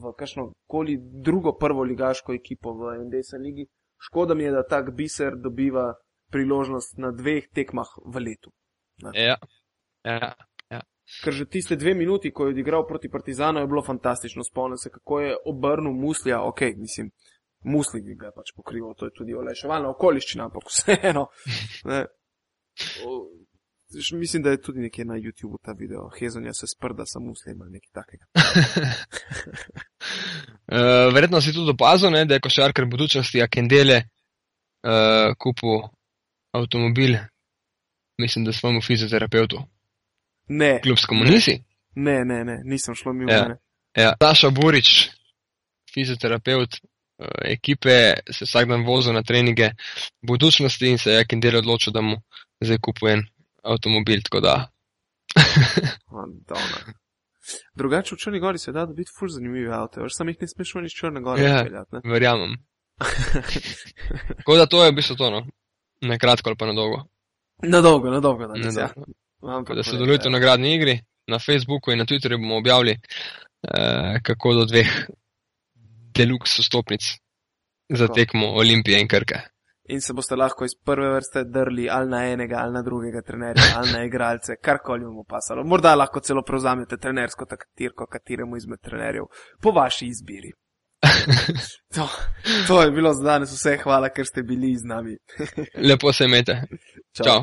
v kakšno koli drugo prvo ligaško ekipo v NDS ligi. Škoda mi je, da tak biser dobiva priložnost na dveh tekmah v letu. Ja, ja. Ja. Ker že tiste dve minuti, ko je odigral proti Partizanu, je bilo fantastično. Spomnim se, kako je obrnil muslja, ok, mislim, musli bi ga pač pokrival, to je tudi olajševalna okoliščina, ampak vseeno. Ne. Mislim, da je tudi nekje na YouTubu ta video, Hezonja se sprda sa muslim ali nekaj takega. Uh, verjetno si tudi opazil, ne, da je košarkar budučnosti Akendele uh, kupil avtomobil, mislim, da svojemu fizioterapeutu. Ne, Klubskemu nisi? ne, ne, ne, nisem šlo mimo Ja. mene. Ja. Saša Burič, fizioterapeut uh, ekipe, se vsak dan vozil na treninge budučnosti in se je Akendele odločil, da mu zdaj kupuje en avtomobil, tako da. Drugače v Črni Gori se da dobiti fur zanimive avto, veš sam jih ne smeš ven iz Črne Gore Ja. ne? Verjamem. Tako da to je v bistvu to, no. Na kratko ali pa na dolgo. Na dolgo, na dolgo, da ne ja. Ampak da sodelujte v nagradni igri. Na Facebooku in na Twitterju bomo objavili, eh, kako do dveh deluxe vstopnic za tekmo Olimpije in Krke. In se boste lahko iz prve vrste drli ali na enega ali na drugega trenerja ali na igralce, karkoli vam bo pasalo. Morda lahko celo prevzamete trenersko taktirko kateremu izmed trenerjev po vaši izbiri. To, to je bilo za danes vse, hvala, ker ste bili z nami. Lepo se imejte. Čau. Čau.